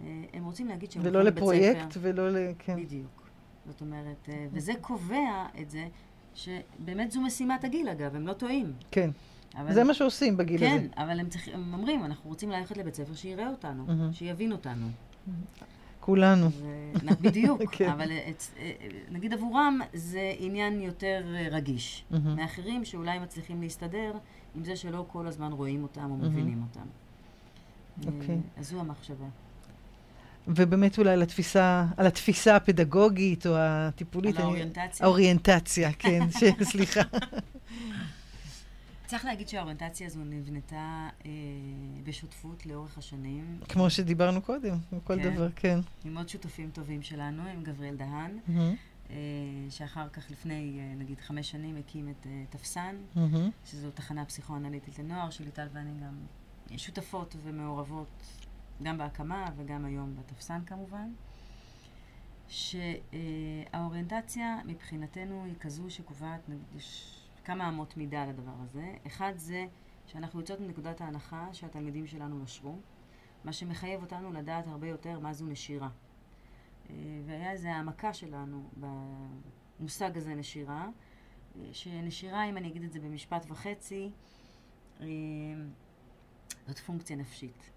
אה, הם רוצים להגיד שהם ולא הולכים לבית ספר. לפרויקט ולא ל... כן. בדיוק. זאת אומרת, אה, וזה קובע את זה, שבאמת זו משימת הגיל אגב, הם לא טועים. כן. אבל- זה מה שעושים בגיל כן, הזה. אבל הם, צריכים, הם אומרים, אנחנו רוצים ללכת לבית ספר שיראה אותנו, מהמם. שיבין אותנו. כולנו. בדיוק, כן. אבל את, אה, נגיד עבורם זה עניין יותר אה, רגיש. מאחרים שאולי מצליחים להסתדר עם זה שלא כל הזמן רואים אותם או. מבינים אותם. אוקיי. אה, אז זו המחשבה. ובאמת אולי על התפיסה, על התפיסה הפדגוגית או הטיפולית. על האוריינטציה. האוריינטציה, כן, סליחה. צריך להגיד שהאוריינטציה הזו נבנתה אה, בשותפות לאורך השנים, כמו שדיברנו קודם, בכל כן. דבר, כן. עם עוד שותפים טובים שלנו, עם גבריאל דהן, מהמם, אה, שאחר כך, לפני אה, נגיד חמש שנים, הקים את אה, תפסן, מהמם. שזו תחנה פסיכואנליטית לנוער, שליטל ואני גם שותפות ומעורבות גם בהקמה וגם היום בתפסן כמובן. שהאוריינטציה מבחינתנו היא כזו שקובעת, נגיד, יש כמה אמות מידה לדבר הזה. אחד זה שאנחנו יוצאות מנקודת ההנחה שהתלמידים שלנו נשרו, מה שמחייב אותנו לדעת הרבה יותר מה זו נשירה. אה, והיה איזו העמקה שלנו במושג הזה נשירה, אה, שנשירה, אם אני אגיד את זה במשפט וחצי, אה, זאת פונקציה נפשית.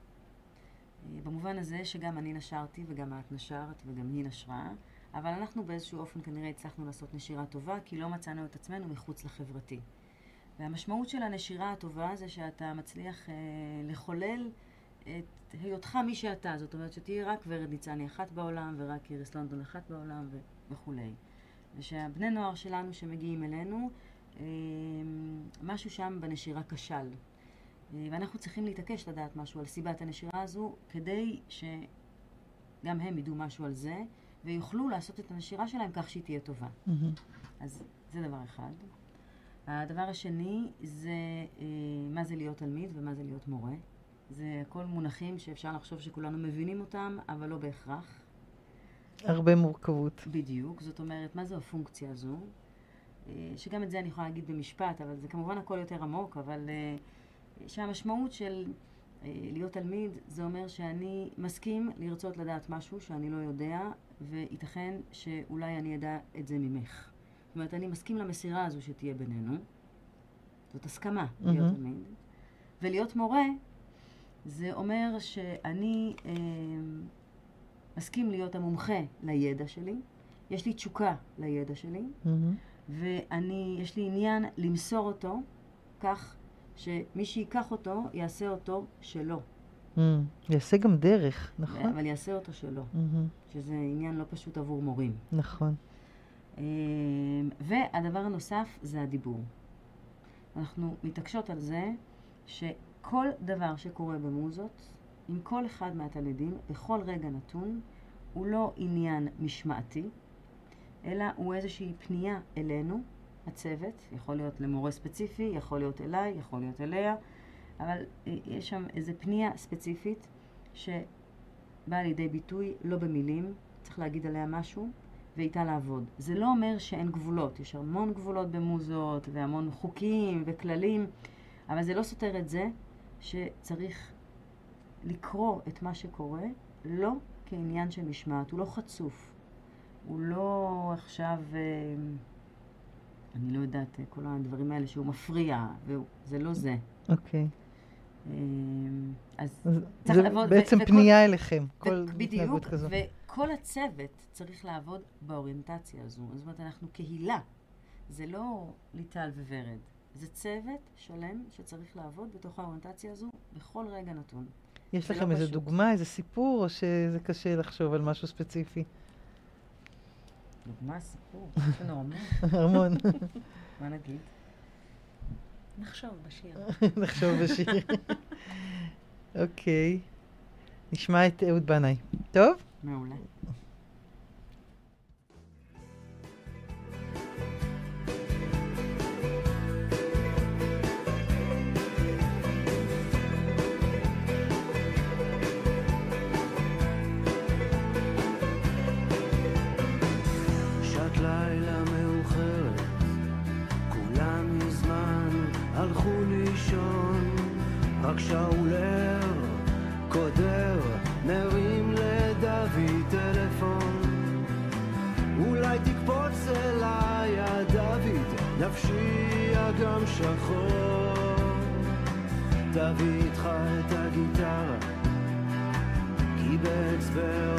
במובן הזה שגם אני נשרתי וגם את נשרת וגם היא נשרה, אבל אנחנו באיזשהו אופן כנראה הצלחנו לעשות נשירה טובה, כי לא מצאנו את עצמנו מחוץ לחברתי. והמשמעות של הנשירה הטובה זה שאתה מצליח אה, לחולל את היותך מי שאתה. זאת אומרת שתהיי רק ורד ניצני אחת בעולם, ורק איריס לונדון אחת בעולם ו- וכולי. ושהבני נוער שלנו שמגיעים אלינו, אה, משהו שם בנשירה כשל. אה, ואנחנו צריכים להתעקש לדעת משהו על סיבת הנשירה הזו, כדי שגם הם ידעו משהו על זה, ויוכלו לעשות את הנשירה שלהם כך שהיא תהיה טובה. מהמם. אז זה דבר אחד. הדבר השני זה אה, מה זה להיות תלמיד ומה זה להיות מורה. זה הכל מונחים שאפשר לחשוב שכולנו מבינים אותם, אבל לא בהכרח. הרבה מורכבות. בדיוק. זאת אומרת, מה זו הפונקציה הזו? אה, שגם את זה אני יכולה להגיד במשפט, אבל זה כמובן הכל יותר עמוק, אבל אה, שהמשמעות של להיות תלמיד, זה אומר שאני מסכים לרצות לדעת משהו שאני לא יודע, וייתכן שאולי אני אדע את זה ממך. זאת אומרת, אני מסכים למסירה הזו שתהיה בינינו. זאת הסכמה להיות מהמם. תלמיד. ולהיות מורה, זה אומר שאני אה, מסכים להיות המומחה לידע שלי, יש לי תשוקה לידע שלי, מהמם. ואני, יש לי עניין למסור אותו כך שמי שייקח אותו, יעשה אותו שלו. Mm, יעשה גם דרך, נכון? אבל יעשה אותו שלא, מהמם, שזה עניין לא פשוט עבור מורים. נכון. אמ, והדבר הנוסף זה הדיבור. אנחנו מתעקשות על זה שכל דבר שקורה במוזות, עם כל אחד מהתלמידים, בכל רגע נתון, הוא לא עניין משמעתי, אלא הוא איזושהי פנייה אלינו, הצוות, יכול להיות למורה ספציפי, יכול להיות אליי, יכול להיות אליה, אבל אה, יש שם איזו פנייה ספציפית שבאה לידי ביטוי לא במילים, צריך להגיד עליה משהו, ואיתה לעבוד. זה לא אומר שאין גבולות, יש המון גבולות במוזות, והמון חוקים וכללים, אבל זה לא סותר את זה שצריך לקרוא את מה שקורה, לא כעניין של משמעת, הוא לא חצוף. הוא לא עכשיו, אה, אני לא יודעת, אה, כל הדברים האלה שהוא מפריע, והוא- זה לא זה. אוקיי. אה, אז צריך זה לעבוד, ו- בעצם פנייה אליכם, כל בדיוק, התנהגות כזו. וכל הצוות צריך לעבוד באוריינטציה הזו. זאת אומרת, אנחנו קהילה. זה לא ליטל וורד. זה צוות שלם שצריך לעבוד בתוך האוריינטציה הזו בכל רגע נתון. יש זה לא לכם איזה. דוגמה, איזה סיפור, או שזה קשה לחשוב על משהו ספציפי? דוגמה, סיפור, יש לנו המון. המון. מה נגיד? נחשוב בשיר. נחשוב בשיר. אוקיי. נשמע את אהוד בנאי. טוב? מעולה. תביא איתך את הגיטרה, כי באצבעותיך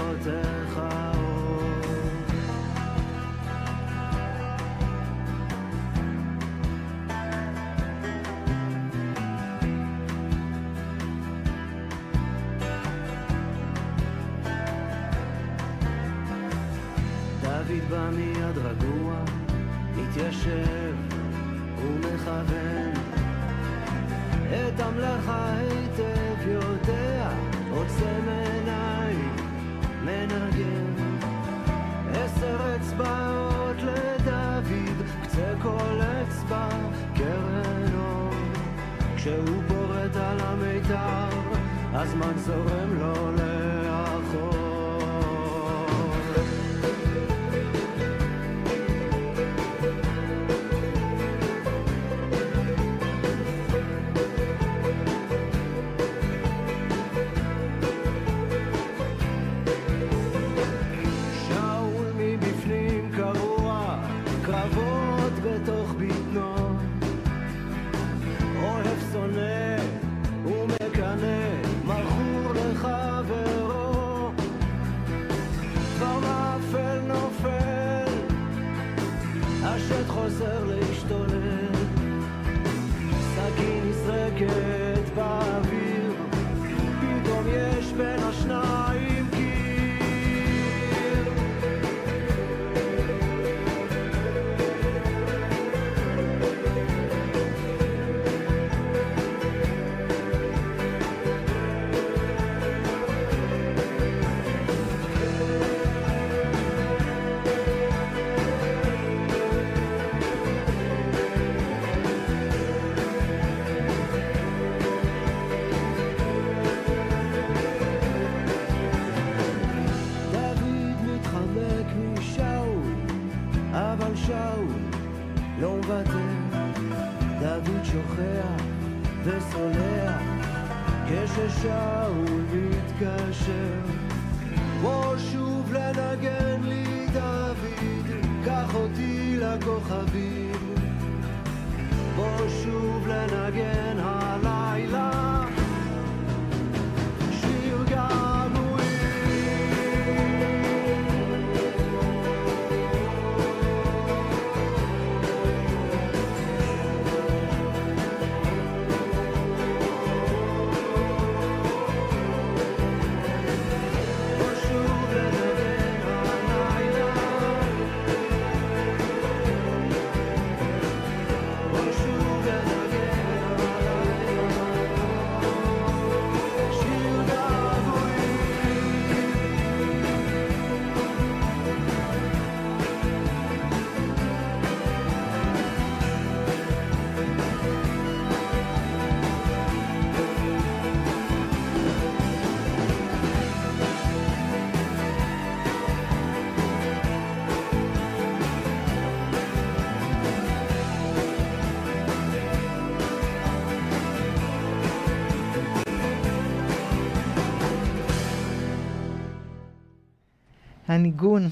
הניגון.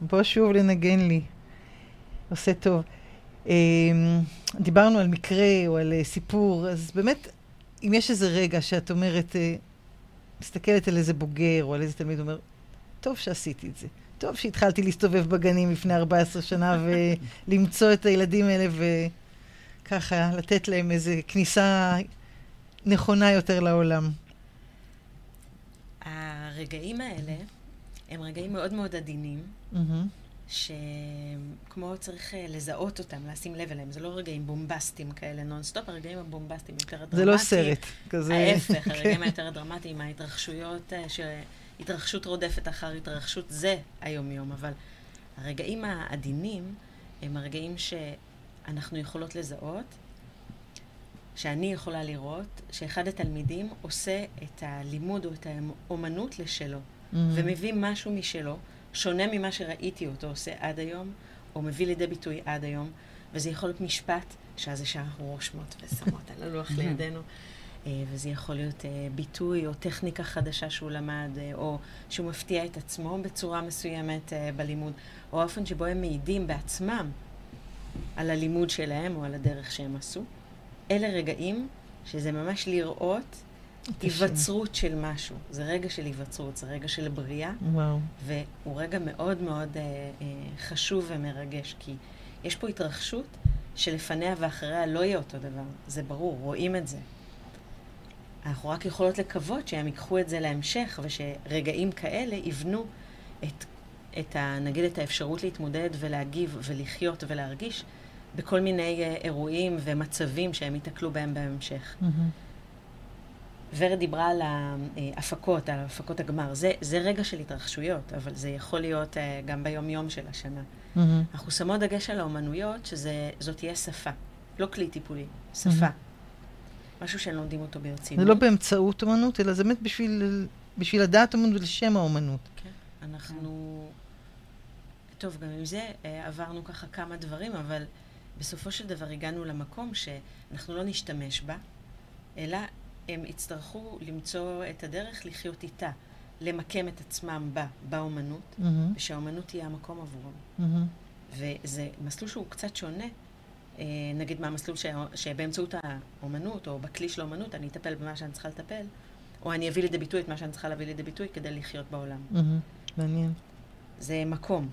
בוא שוב לנגן לי. עושה טוב. אה, דיברנו על מקרה או על אה, סיפור, אז באמת, אם יש איזה רגע שאת אומרת, אה, מסתכלת על איזה בוגר או על איזה תלמיד, אומר, טוב שעשיתי את זה. טוב שהתחלתי להסתובב בגנים לפני 14 שנה ולמצוא את הילדים האלה וככה לתת להם איזה כניסה נכונה יותר לעולם. הרגעים האלה הם רגעים מאוד מאוד עדינים, מהמם. שכמו צריך אה, לזהות אותם, לשים לב אליהם. זה לא רגעים בומבסטיים כאלה נונסטופ, הרגעים הבומבסטיים יותר דרמטיים. זה לא סרט כזה. ההפך, כן. הרגעים היותר דרמטיים, ההתרחשויות, אה, שהתרחשות רודפת אחר התרחשות, זה היומיום, אבל הרגעים העדינים הם הרגעים שאנחנו יכולות לזהות, שאני יכולה לראות, שאחד התלמידים עושה את הלימוד או את האומנות לשלו. ומביא משהו משלו, שונה ממה שראיתי אותו עושה עד היום, או מביא לידי ביטוי עד היום, וזה יכול להיות משפט, שאז ישר אנחנו רושמות ושמות על הלוח לידינו. אה, וזה יכול להיות אה, ביטוי או טכניקה חדשה שהוא למד, אה, או שהוא מפתיע את עצמו בצורה מסוימת בלימוד, או האופן שבו הם מעידים בעצמם על הלימוד שלהם או על הדרך שהם עשו. אלה רגעים שזה ממש לראות. היווצרות של משהו. זה רגע של היווצרות, זה רגע של בריאה, וואו. והוא רגע מאוד מאוד אה, אה, חשוב ומרגש, כי יש פה התרחשות שלפניה ואחריה לא יהיה אותו דבר. זה ברור, רואים את זה. אנחנו רק יכולות לקוות שהם ייקחו את זה להמשך, ושרגעים כאלה יבנו את, את ה, נגיד את האפשרות להתמודד ולהגיב ולחיות ולהרגיש בכל מיני אה, אירועים ומצבים שהם ייתקלו בהם בהמשך. מהמם. ורד דיברה על ההפקות, על הפקות הגמר. זה, זה רגע של התרחשויות, אבל זה יכול להיות אה, גם ביום-יום של השנה. מהמם. אנחנו שמות דגש על האומנויות, שזאת תהיה שפה, לא כלי טיפולי, שפה. מהמם. משהו שהם לומדים אותו ברצינות. זה לא באמצעות אומנות, אלא זה באמת בשביל, בשביל לדעת אומנות ולשם האומנות. כן, אנחנו... טוב, גם עם זה אה, עברנו ככה כמה דברים, אבל בסופו של דבר הגענו למקום שאנחנו לא נשתמש בה, אלא הם יצטרכו למצוא את הדרך לחיות איתה, למקם את עצמם בה, באומנות, מהמם. ושהאומנות תהיה המקום עבורם. מהמם. וזה מסלול שהוא קצת שונה, אה, נגיד מהמסלול ש... שבאמצעות האומנות, או בכלי של האומנות, אני אטפל במה שאני צריכה לטפל, או אני אביא לידי ביטוי את מה שאני צריכה להביא לידי ביטוי כדי לחיות בעולם. מהמם. מעניין. זה מקום,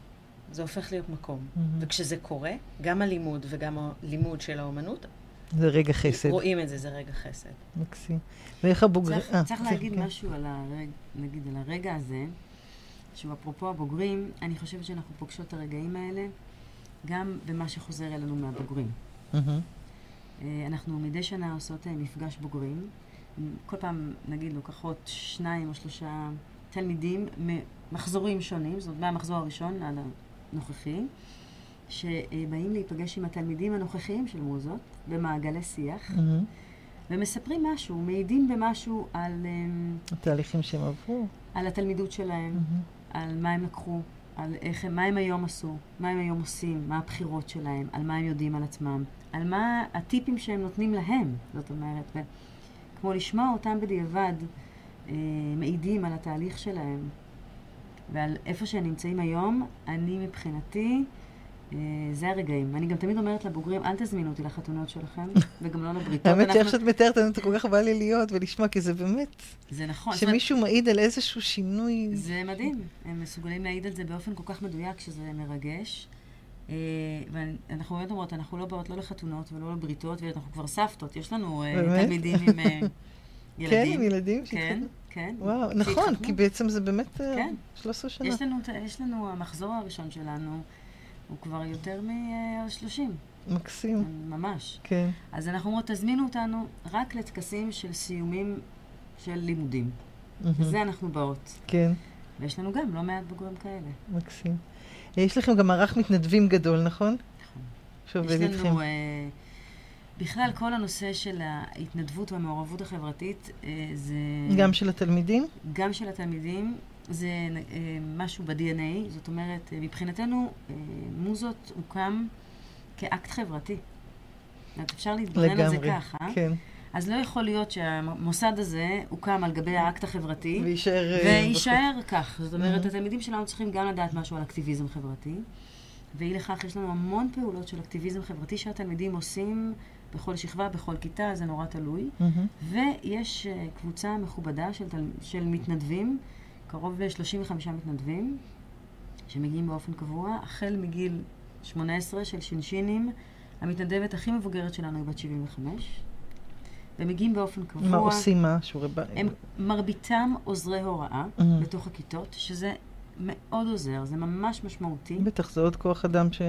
זה הופך להיות מקום. מהמם. וכשזה קורה, גם הלימוד וגם הלימוד של האומנות, זה רגע חסד. רואים את זה, זה רגע חסד. מקסים. ואיך הבוגרים... צריך, אה, צריך כן, להגיד כן. משהו על הרג, נגיד על הרגע הזה, שהוא אפרופו הבוגרים, אני חושבת שאנחנו פוגשות את הרגעים האלה גם במה שחוזר אלינו מהבוגרים. אה, אנחנו מדי שנה עושות אה, מפגש בוגרים. כל פעם, נגיד, לוקחות שניים או שלושה תלמידים ממחזורים שונים, זאת אומרת, מהמחזור הראשון עד הנוכחי, שבאים להיפגש עם התלמידים הנוכחיים של מוזות במעגלי שיח, מהמם. ומספרים משהו, מעידים במשהו על, אמ, התהליכים שהם עברו. על התלמידות שלהם, מהמם. על מה הם לקחו, על איך מה הם היום עשו, מה הם היום עושים, מה הבחירות שלהם, על מה הם יודעים על עצמם, על מה הטיפים שהם נותנים להם, זאת אומרת, כמו לשמוע אותם בדיעבד אה, מעידים על התהליך שלהם ועל איפה שהם נמצאים היום, אני מבחינתי, זה הרגעים. אני גם תמיד אומרת לבוגרים, אל תזמינו אותי לחתונות שלכם, וגם לא לבריתות. האמת שאיך שאת מתארת, אני כל כך בא לי להיות ולשמוע, כי זה באמת, זה נכון. שמישהו מעיד על איזשהו שינוי. זה מדהים. הם מסוגלים להעיד על זה באופן כל כך מדויק שזה מרגש. אה, ואנחנו באמת אומרות, אנחנו לא באות לא לחתונות ולא לבריתות, ואנחנו כבר סבתות. יש לנו אה? תלמידים עם אה, כן, ילדים. עם ילדים כן. כן. וואו, נכון. כי בעצם זה באמת אה, כן. 13 שנה. לנו, יש לנו, המחזור הראשון שלנו, הוא כבר יותר מ-30, מקסים, ממש. כן. אז אנחנו אומרות, תזמינו אותנו רק לטקסים של סיומים של לימודים. מהמם. וזה אנחנו באות. כן, ויש לנו גם לא מעט בוגרים כאלה. מקסים. אה, יש לכם גם מערך מתנדבים גדול, נכון? נכון. שעובד יש איתכם. לנו, אה, בכלל, כל הנושא של ההתנדבות והמעורבות החברתית, אה, זה... גם של התלמידים? גם של התלמידים, זה אה, משהו ב-DNA, זאת אומרת, אה, מבחינתנו, אה, מוזות הוקם כאקט חברתי. זאת אפשר להתבונן על זה. ככה, כן. אז לא יכול להיות שהמוסד הזה הוקם על גבי האקט החברתי, ויישאר... אה, ויישאר כך. זאת אומרת, Mhm. התלמידים שלנו צריכים גם לדעת משהו על אקטיביזם חברתי, ואי לכך יש לנו המון פעולות של אקטיביזם חברתי שהתלמידים עושים בכל שכבה, בכל כיתה, זה נורא תלוי. מהמם. ויש אה, קבוצה מכובדה של, תל... של מתנדבים, קרוב ל-35 מתנדבים, שמגיעים באופן קבוע, החל מגיל 18 של שינשינים. המתנדבת הכי מבוגרת שלנו היא בת 75, ומגיעים באופן קבוע. מה עושים מה? שיעורי בית? הם מרביתם עוזרי הוראה Mhm. בתוך הכיתות, שזה מאוד עוזר, זה ממש משמעותי. בטח, זה עוד כוח אדם ש...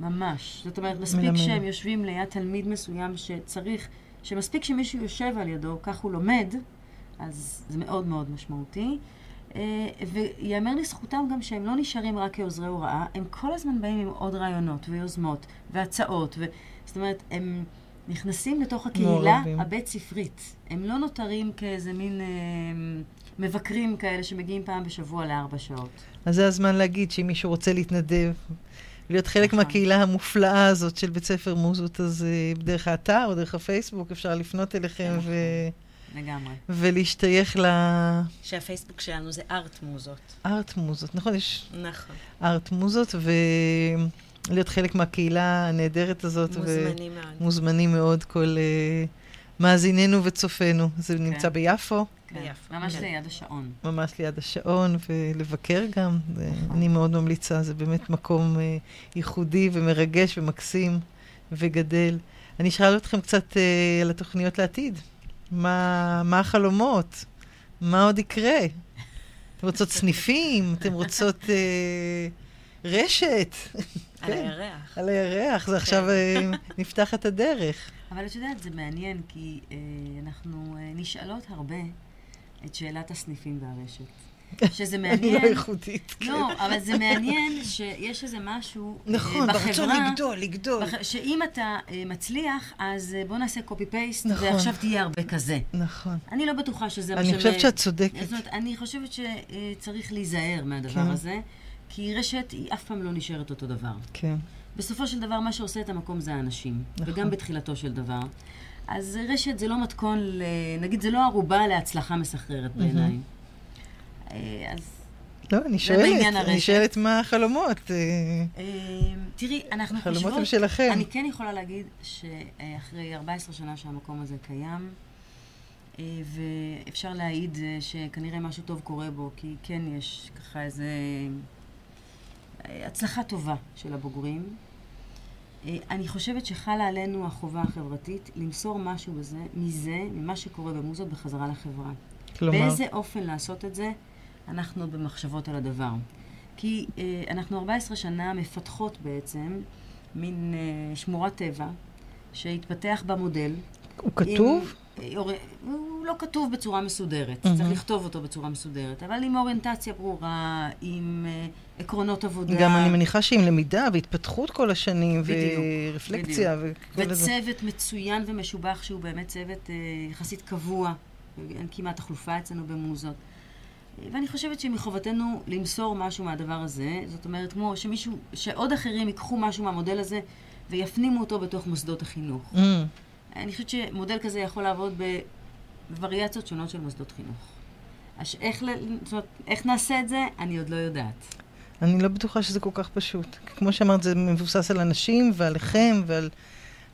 ממש. זאת אומרת, מספיק מלמד. שהם יושבים ליד תלמיד מסוים שצריך, שמספיק שמישהו יושב על ידו, כך הוא לומד, אז זה מאוד מאוד משמעותי. אה, ויאמר לזכותם גם שהם לא נשארים רק כעוזרי הוראה, הם כל הזמן באים עם עוד רעיונות ויוזמות והצעות. ו... זאת אומרת, הם נכנסים לתוך הקהילה מעורבים. הבית ספרית. הם לא נותרים כאיזה מין אה, מבקרים כאלה שמגיעים פעם בשבוע לארבע שעות. אז זה הזמן להגיד שאם מישהו רוצה להתנדב, להיות חלק נכון. מהקהילה המופלאה הזאת של בית ספר מוזות, אז אה, דרך האתר או דרך הפייסבוק אפשר לפנות אליכם נכון. ו... לגמרי. ולהשתייך שהפייסבוק שלנו זה ארט מוזות. לארט מוזות. נכון, יש נכון. ארט מוזות, ולהיות חלק מהקהילה הנהדרת הזאת. ו- מוזמנים מאוד. מוזמנים מאוד כל uh, מאזיננו וצופינו. זה נמצא ביפו, כן. ביפו. ממש כן. ליד השעון. ממש ליד השעון, ולבקר גם. זה- אני מאוד ממליצה, זה באמת מקום uh, ייחודי ומרגש ומקסים וגדל. אני אשאל אתכם קצת uh, על התוכניות לעתיד. מה, מה החלומות? מה עוד יקרה? אתם רוצות סניפים? אתם רוצות uh, רשת? על כן. הירח. על הירח, זה עכשיו uh, נפתח את הדרך. אבל את יודעת, זה מעניין, כי אה, אנחנו אה, נשאלות הרבה את שאלת הסניפים והרשת. שזה אני מעניין... לא איכותית. כן. לא, אבל זה מעניין שיש איזה משהו אה, נכון, ברצון בחברה... לגדול, לגדול. בח... שאם אתה אה, מצליח, אז אה, בוא נעשה קופי פייסט, נכון. ועכשיו תהיה הרבה כזה. נכון. אני לא בטוחה שזה אני חושבת שאת צודקת. זאת אומרת, אני חושבת שצריך להיזהר מהדבר כן. הזה, כי רשת היא אף פעם לא נשארת אותו דבר. כן. בסופו של דבר, מה שעושה את המקום זה האנשים. נכון. וגם בתחילתו של דבר. אז רשת זה לא מתכון, ל... נגיד, זה לא ערובה להצלחה מסחררת בעיניי. אה, אז לא, אני שואלת, אני. שואלת מה החלומות. אה, אה, תראי, אנחנו חושבות... החלומות הם שלכם. אני כן יכולה להגיד שאחרי 14 שנה שהמקום הזה קיים, אה, ואפשר להעיד אה, שכנראה משהו טוב קורה בו, כי כן יש ככה איזה אה, הצלחה טובה של הבוגרים. אה, אני חושבת שחלה עלינו החובה החברתית למסור משהו בזה, מזה, ממה שקורה במוזות, בחזרה לחברה. כלומר, באיזה אופן לעשות את זה, אנחנו במחשבות על הדבר. כי אה, אנחנו 14 שנה מפתחות בעצם מין אה, שמורת טבע שהתפתח במודל. הוא כתוב? עם, אה. הוא לא כתוב בצורה מסודרת, מהמם. צריך לכתוב אותו בצורה מסודרת, אבל עם אוריינטציה ברורה, עם אה, עקרונות עבודה. גם אני מניחה שעם למידה והתפתחות כל השנים, בדיוק, ורפלקציה וכל זה. וצוות מצוין ומשובח שהוא באמת צוות אה, יחסית קבוע, אין כמעט תחלופה אצלנו במוזות. ואני חושבת שמחובתנו למסור משהו מהדבר הזה, זאת אומרת, כמו שמישהו, שעוד אחרים ייקחו משהו מהמודל הזה ויפנימו אותו בתוך מוסדות החינוך. Mm, אני חושבת שמודל כזה יכול לעבוד בווריאציות שונות של מוסדות חינוך. אז איך, ל... זאת אומרת, איך נעשה את זה, אני עוד לא יודעת. אני לא בטוחה שזה כל כך פשוט. כמו שאמרת, זה מבוסס על אנשים ועליכם ועל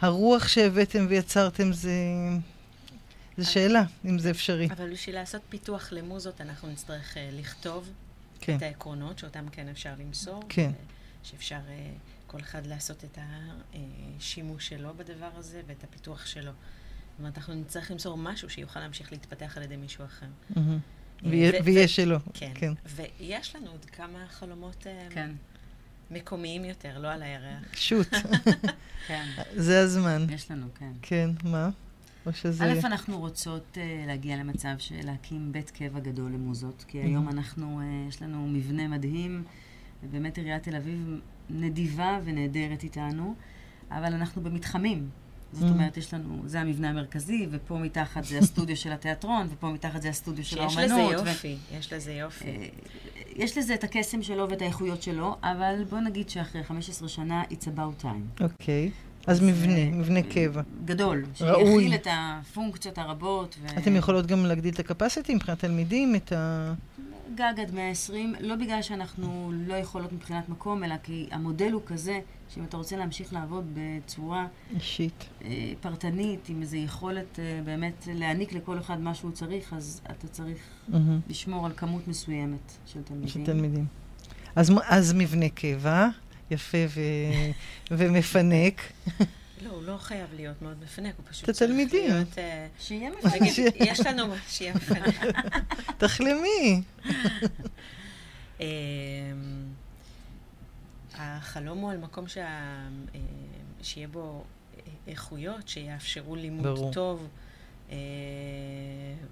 הרוח שהבאתם ויצרתם, זה... זו שאלה, אם זה אפשרי. אבל בשביל לעשות פיתוח למוזות, אנחנו נצטרך אה, לכתוב כן. את העקרונות, שאותם כן אפשר למסור. כן. שאפשר אה, כל אחד לעשות את השימוש שלו בדבר הזה ואת הפיתוח שלו. זאת אומרת, אנחנו נצטרך למסור משהו שיוכל להמשיך להתפתח על ידי מישהו אחר. מהמם. אה, ויה- ו- ויהיה ו- שלו. כן. כן. ויש לנו עוד כמה חלומות אה, כן, מקומיים יותר, לא על הירח. שוט, כן, זה הזמן. יש לנו, כן. כן, מה? או שזה... א', אנחנו רוצות uh, להגיע למצב של להקים בית קבע גדול למוזות, כי היום אנחנו, uh, יש לנו מבנה מדהים, ובאמת עיריית תל אביב נדיבה ונהדרת איתנו, אבל אנחנו במתחמים. זאת Mhm. אומרת, יש לנו, זה המבנה המרכזי, ופה מתחת זה הסטודיו של התיאטרון, ופה מתחת זה הסטודיו של שיש האומנות. לזה ו- יופי, יש לזה יופי. אה, יש לזה את הקסם שלו ואת האיכויות שלו, אבל בוא נגיד שאחרי 15 שנה, it's about time. אוקיי. אז מבנה, מבנה קבע. גדול. שיכיל את הפונקציות הרבות. ו... אתם יכולות גם להגדיל את הקפסיטי מבחינת תלמידים, את ה... גג עד 120, לא בגלל שאנחנו לא יכולות מבחינת מקום, אלא כי המודל הוא כזה, שאם אתה רוצה להמשיך לעבוד בצורה אישית. אה, פרטנית, עם איזו יכולת אה, באמת להעניק לכל אחד מה שהוא צריך, אז אתה צריך מהמם. לשמור על כמות מסוימת של תלמידים. של תלמידים. אז, אז מבנה קבע, יפה ו... ומפנק. לא, הוא לא חייב להיות מאוד מפנק, הוא פשוט צריך. להיות... אה, שיהיה מפנק. יש לנו שיהיה מפנק. תחלמי. אמ, החלום הוא על מקום שה, אה, שיהיה בו איכויות, שיאפשרו לימוד ברור. טוב, אה,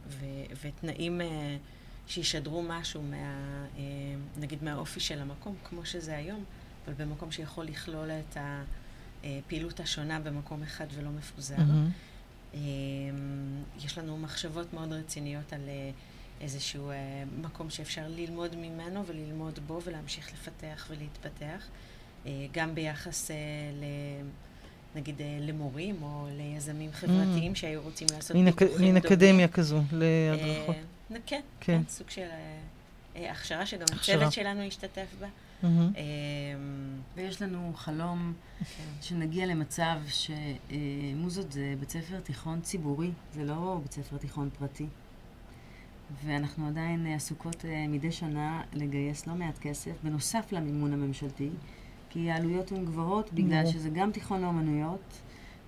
ו, ותנאים אה, שישדרו משהו מה, אה, נגיד מהאופי של המקום, כמו שזה היום, אבל במקום שיכול לכלול את הפעילות השונה במקום אחד ולא מפוזר. אמ, יש לנו מחשבות מאוד רציניות על אה, איזשהו אה, מקום שאפשר ללמוד ממנו וללמוד בו ולהמשיך לפתח ולהתפתח, אה, גם ביחס ל... נגיד למורים או ליזמים חברתיים שהיו רוצים לעשות. פיקוחים מין. אקדמיה כזו להדרכות. אה, כן, כן. כן, סוג של אה, אה, הכשרה שגם הכשרה. הצוות שלנו השתתף בה. מהמם. אה, ויש לנו חלום. שנגיע למצב שמוזות זה בית ספר תיכון ציבורי, זה לא בית ספר תיכון פרטי. ואנחנו עדיין עסוקות אה, מדי שנה לגייס לא מעט כסף, בנוסף למימון הממשלתי, כי העלויות הן גבוהות בגלל ברור. שזה גם תיכון לאומנויות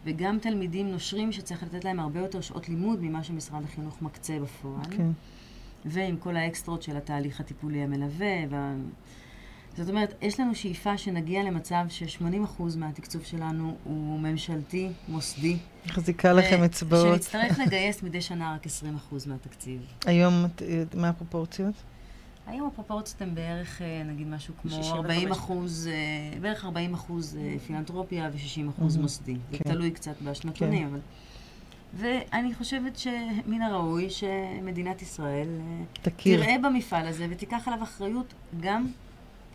וגם תלמידים נושרים שצריך לתת להם הרבה יותר שעות לימוד ממה שמשרד החינוך מקצה בפועל. כן. ועם כל האקסטרות של התהליך הטיפולי המלווה. וה... זאת אומרת, יש לנו שאיפה שנגיע למצב ש-80% מהתקצוב שלנו הוא ממשלתי, מוסדי. מחזיקה לכם אצבעות. שנצטרך לגייס מדי שנה רק 20% מהתקציב. היום, מה הפרופורציות? היום הפרופורציות הן בערך, אה, נגיד, משהו כמו 65. 40 אחוז, אה, בערך 40 אחוז אה, פילנטרופיה ו-60 אחוז. מוסדי. זה כן. תלוי קצת בשנתונים, אבל... ואני חושבת שמן הראוי שמדינת ישראל אה, תכיר. תראה במפעל הזה ותיקח עליו אחריות גם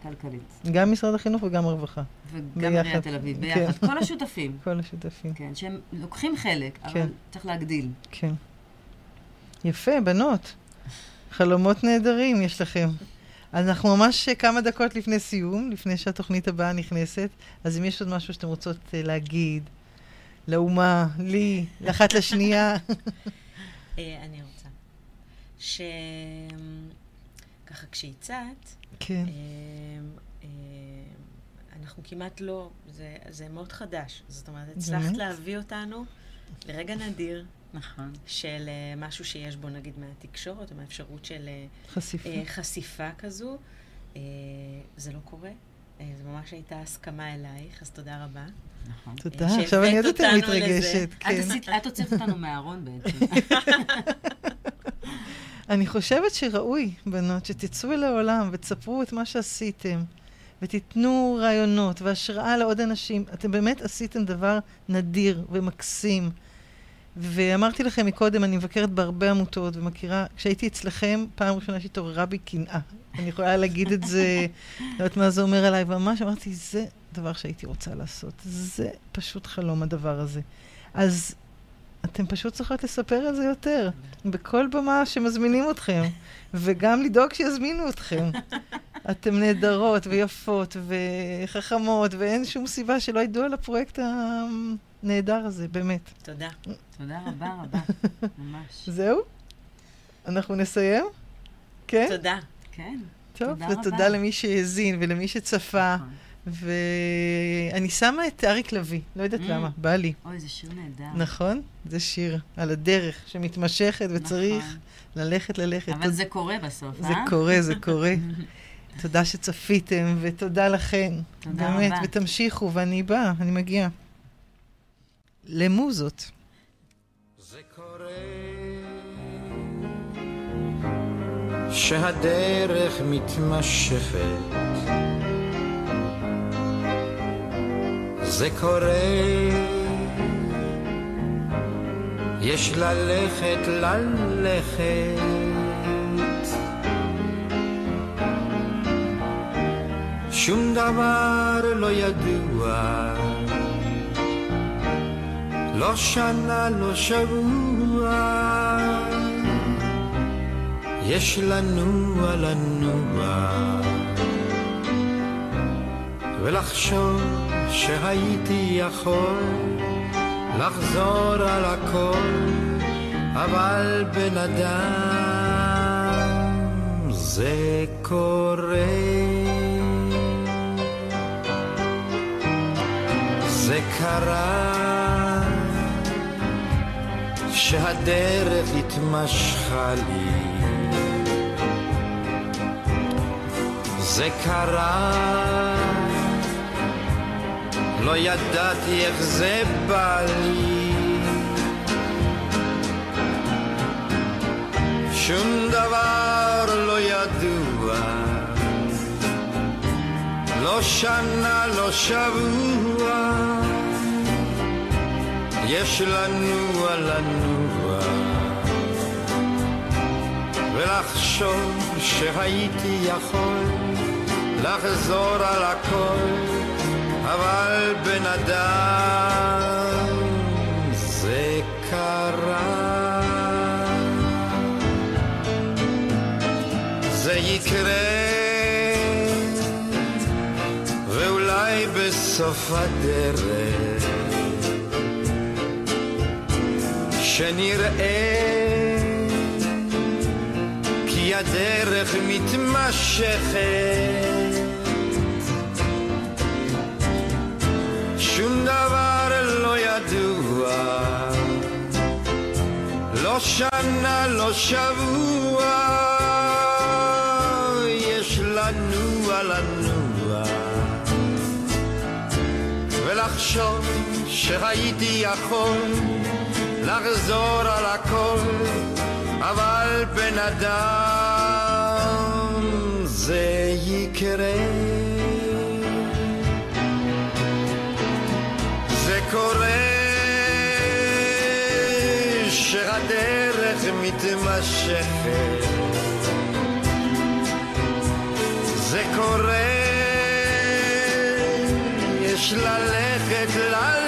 כלכלית. גם משרד החינוך וגם הרווחה. וגם. עיריית תל אביב, כן. ביחד. כל השותפים, כל השותפים. כן, שהם לוקחים חלק, כן. אבל צריך להגדיל. כן. יפה, בנות. חלומות נהדרים יש לכם. אז אנחנו ממש כמה דקות לפני סיום, לפני שהתוכנית הבאה נכנסת, אז אם יש עוד משהו שאתם רוצות אה, להגיד לאומה, לי, לאחת לשנייה, אה, אני רוצה. ש... ככה כשהצעת, כן, אה, אה, אנחנו כמעט לא, זה, זה מאוד חדש. זאת אומרת, הצלחת באמת? להביא אותנו לרגע נדיר נכון. של אה, משהו שיש בו, נגיד, מהתקשורת, או מהאפשרות של אה, חשיפה. אה, חשיפה כזו. אה, זה לא קורה. אה, זו ממש הייתה הסכמה אלייך, אז תודה רבה. נכון. תודה, שהבאת עכשיו אני עוד יותר מתרגשת. כן. את הוצאת אותנו מהארון בעצם. אני חושבת שראוי, בנות, שתצאו אל העולם ותספרו את מה שעשיתם, ותיתנו רעיונות והשראה לעוד אנשים. אתם באמת עשיתם דבר נדיר ומקסים. ואמרתי לכם מקודם, אני מבקרת בהרבה עמותות ומכירה, כשהייתי אצלכם, פעם ראשונה שהתעוררה בי קנאה. אני יכולה להגיד את זה, לא יודעת מה זה אומר עליי, וממש אמרתי, זה דבר שהייתי רוצה לעשות. זה פשוט חלום, הדבר הזה. אז אתם פשוט צריכות לספר על זה יותר, בכל במה שמזמינים אתכם, וגם לדאוג שיזמינו אתכם. אתן נהדרות ויפות וחכמות, ואין שום סיבה שלא ידעו על הפרויקט הנהדר הזה, באמת. תודה. תודה רבה רבה, ממש. זהו? אנחנו נסיים? כן? תודה. כן. טוב, תודה ותודה רבה. למי שהאזין ולמי שצפה. נכון. ואני שמה את אריק לביא, לא יודעת Mm. למה, בא לי. אוי, זה שיר נהדר. נכון? זה שיר על הדרך שמתמשכת וצריך נכון. ללכת, ללכת. אבל זה קורה בסוף, זה אה? קורה, זה קורה. תודה שצפיתם, ותודה לכן. תודה באמת, רבה. ותמשיכו, ואני באה, אני מגיעה. למוזות. זה קורה שהדרך מתמשכת זה קורה. יש ללכת ללכת. שום דבר לא ידוע. לא שנה, לא שבוע, יש לנוע לנוע, ולחשוב שהייתי יכול לחזור על הכל, אבל בן אדם זה קורה. זה קרה שהדרך התמשכה לי זה קרה לא ידעתי איך זה בא לי. שום דבר לא ידוע. לא שנה, לא שבוע, יש לנוע לנוע, ולחשוב שהייתי יכול לחזור על הכל, אבל בן אדם זה קרה. זה יקרה ואולי בסוף הדרך שנראה כי הדרך מתמשכת דבר לא ידוע. לא שנה, לא שבוע. יש לנוע לנוע ולחשוב שהייתי יכול לחזור על הכל, אבל בן אדם זה יקרה. קורה שהדרך מתמשכת. זה קורה יש ללכת ללכת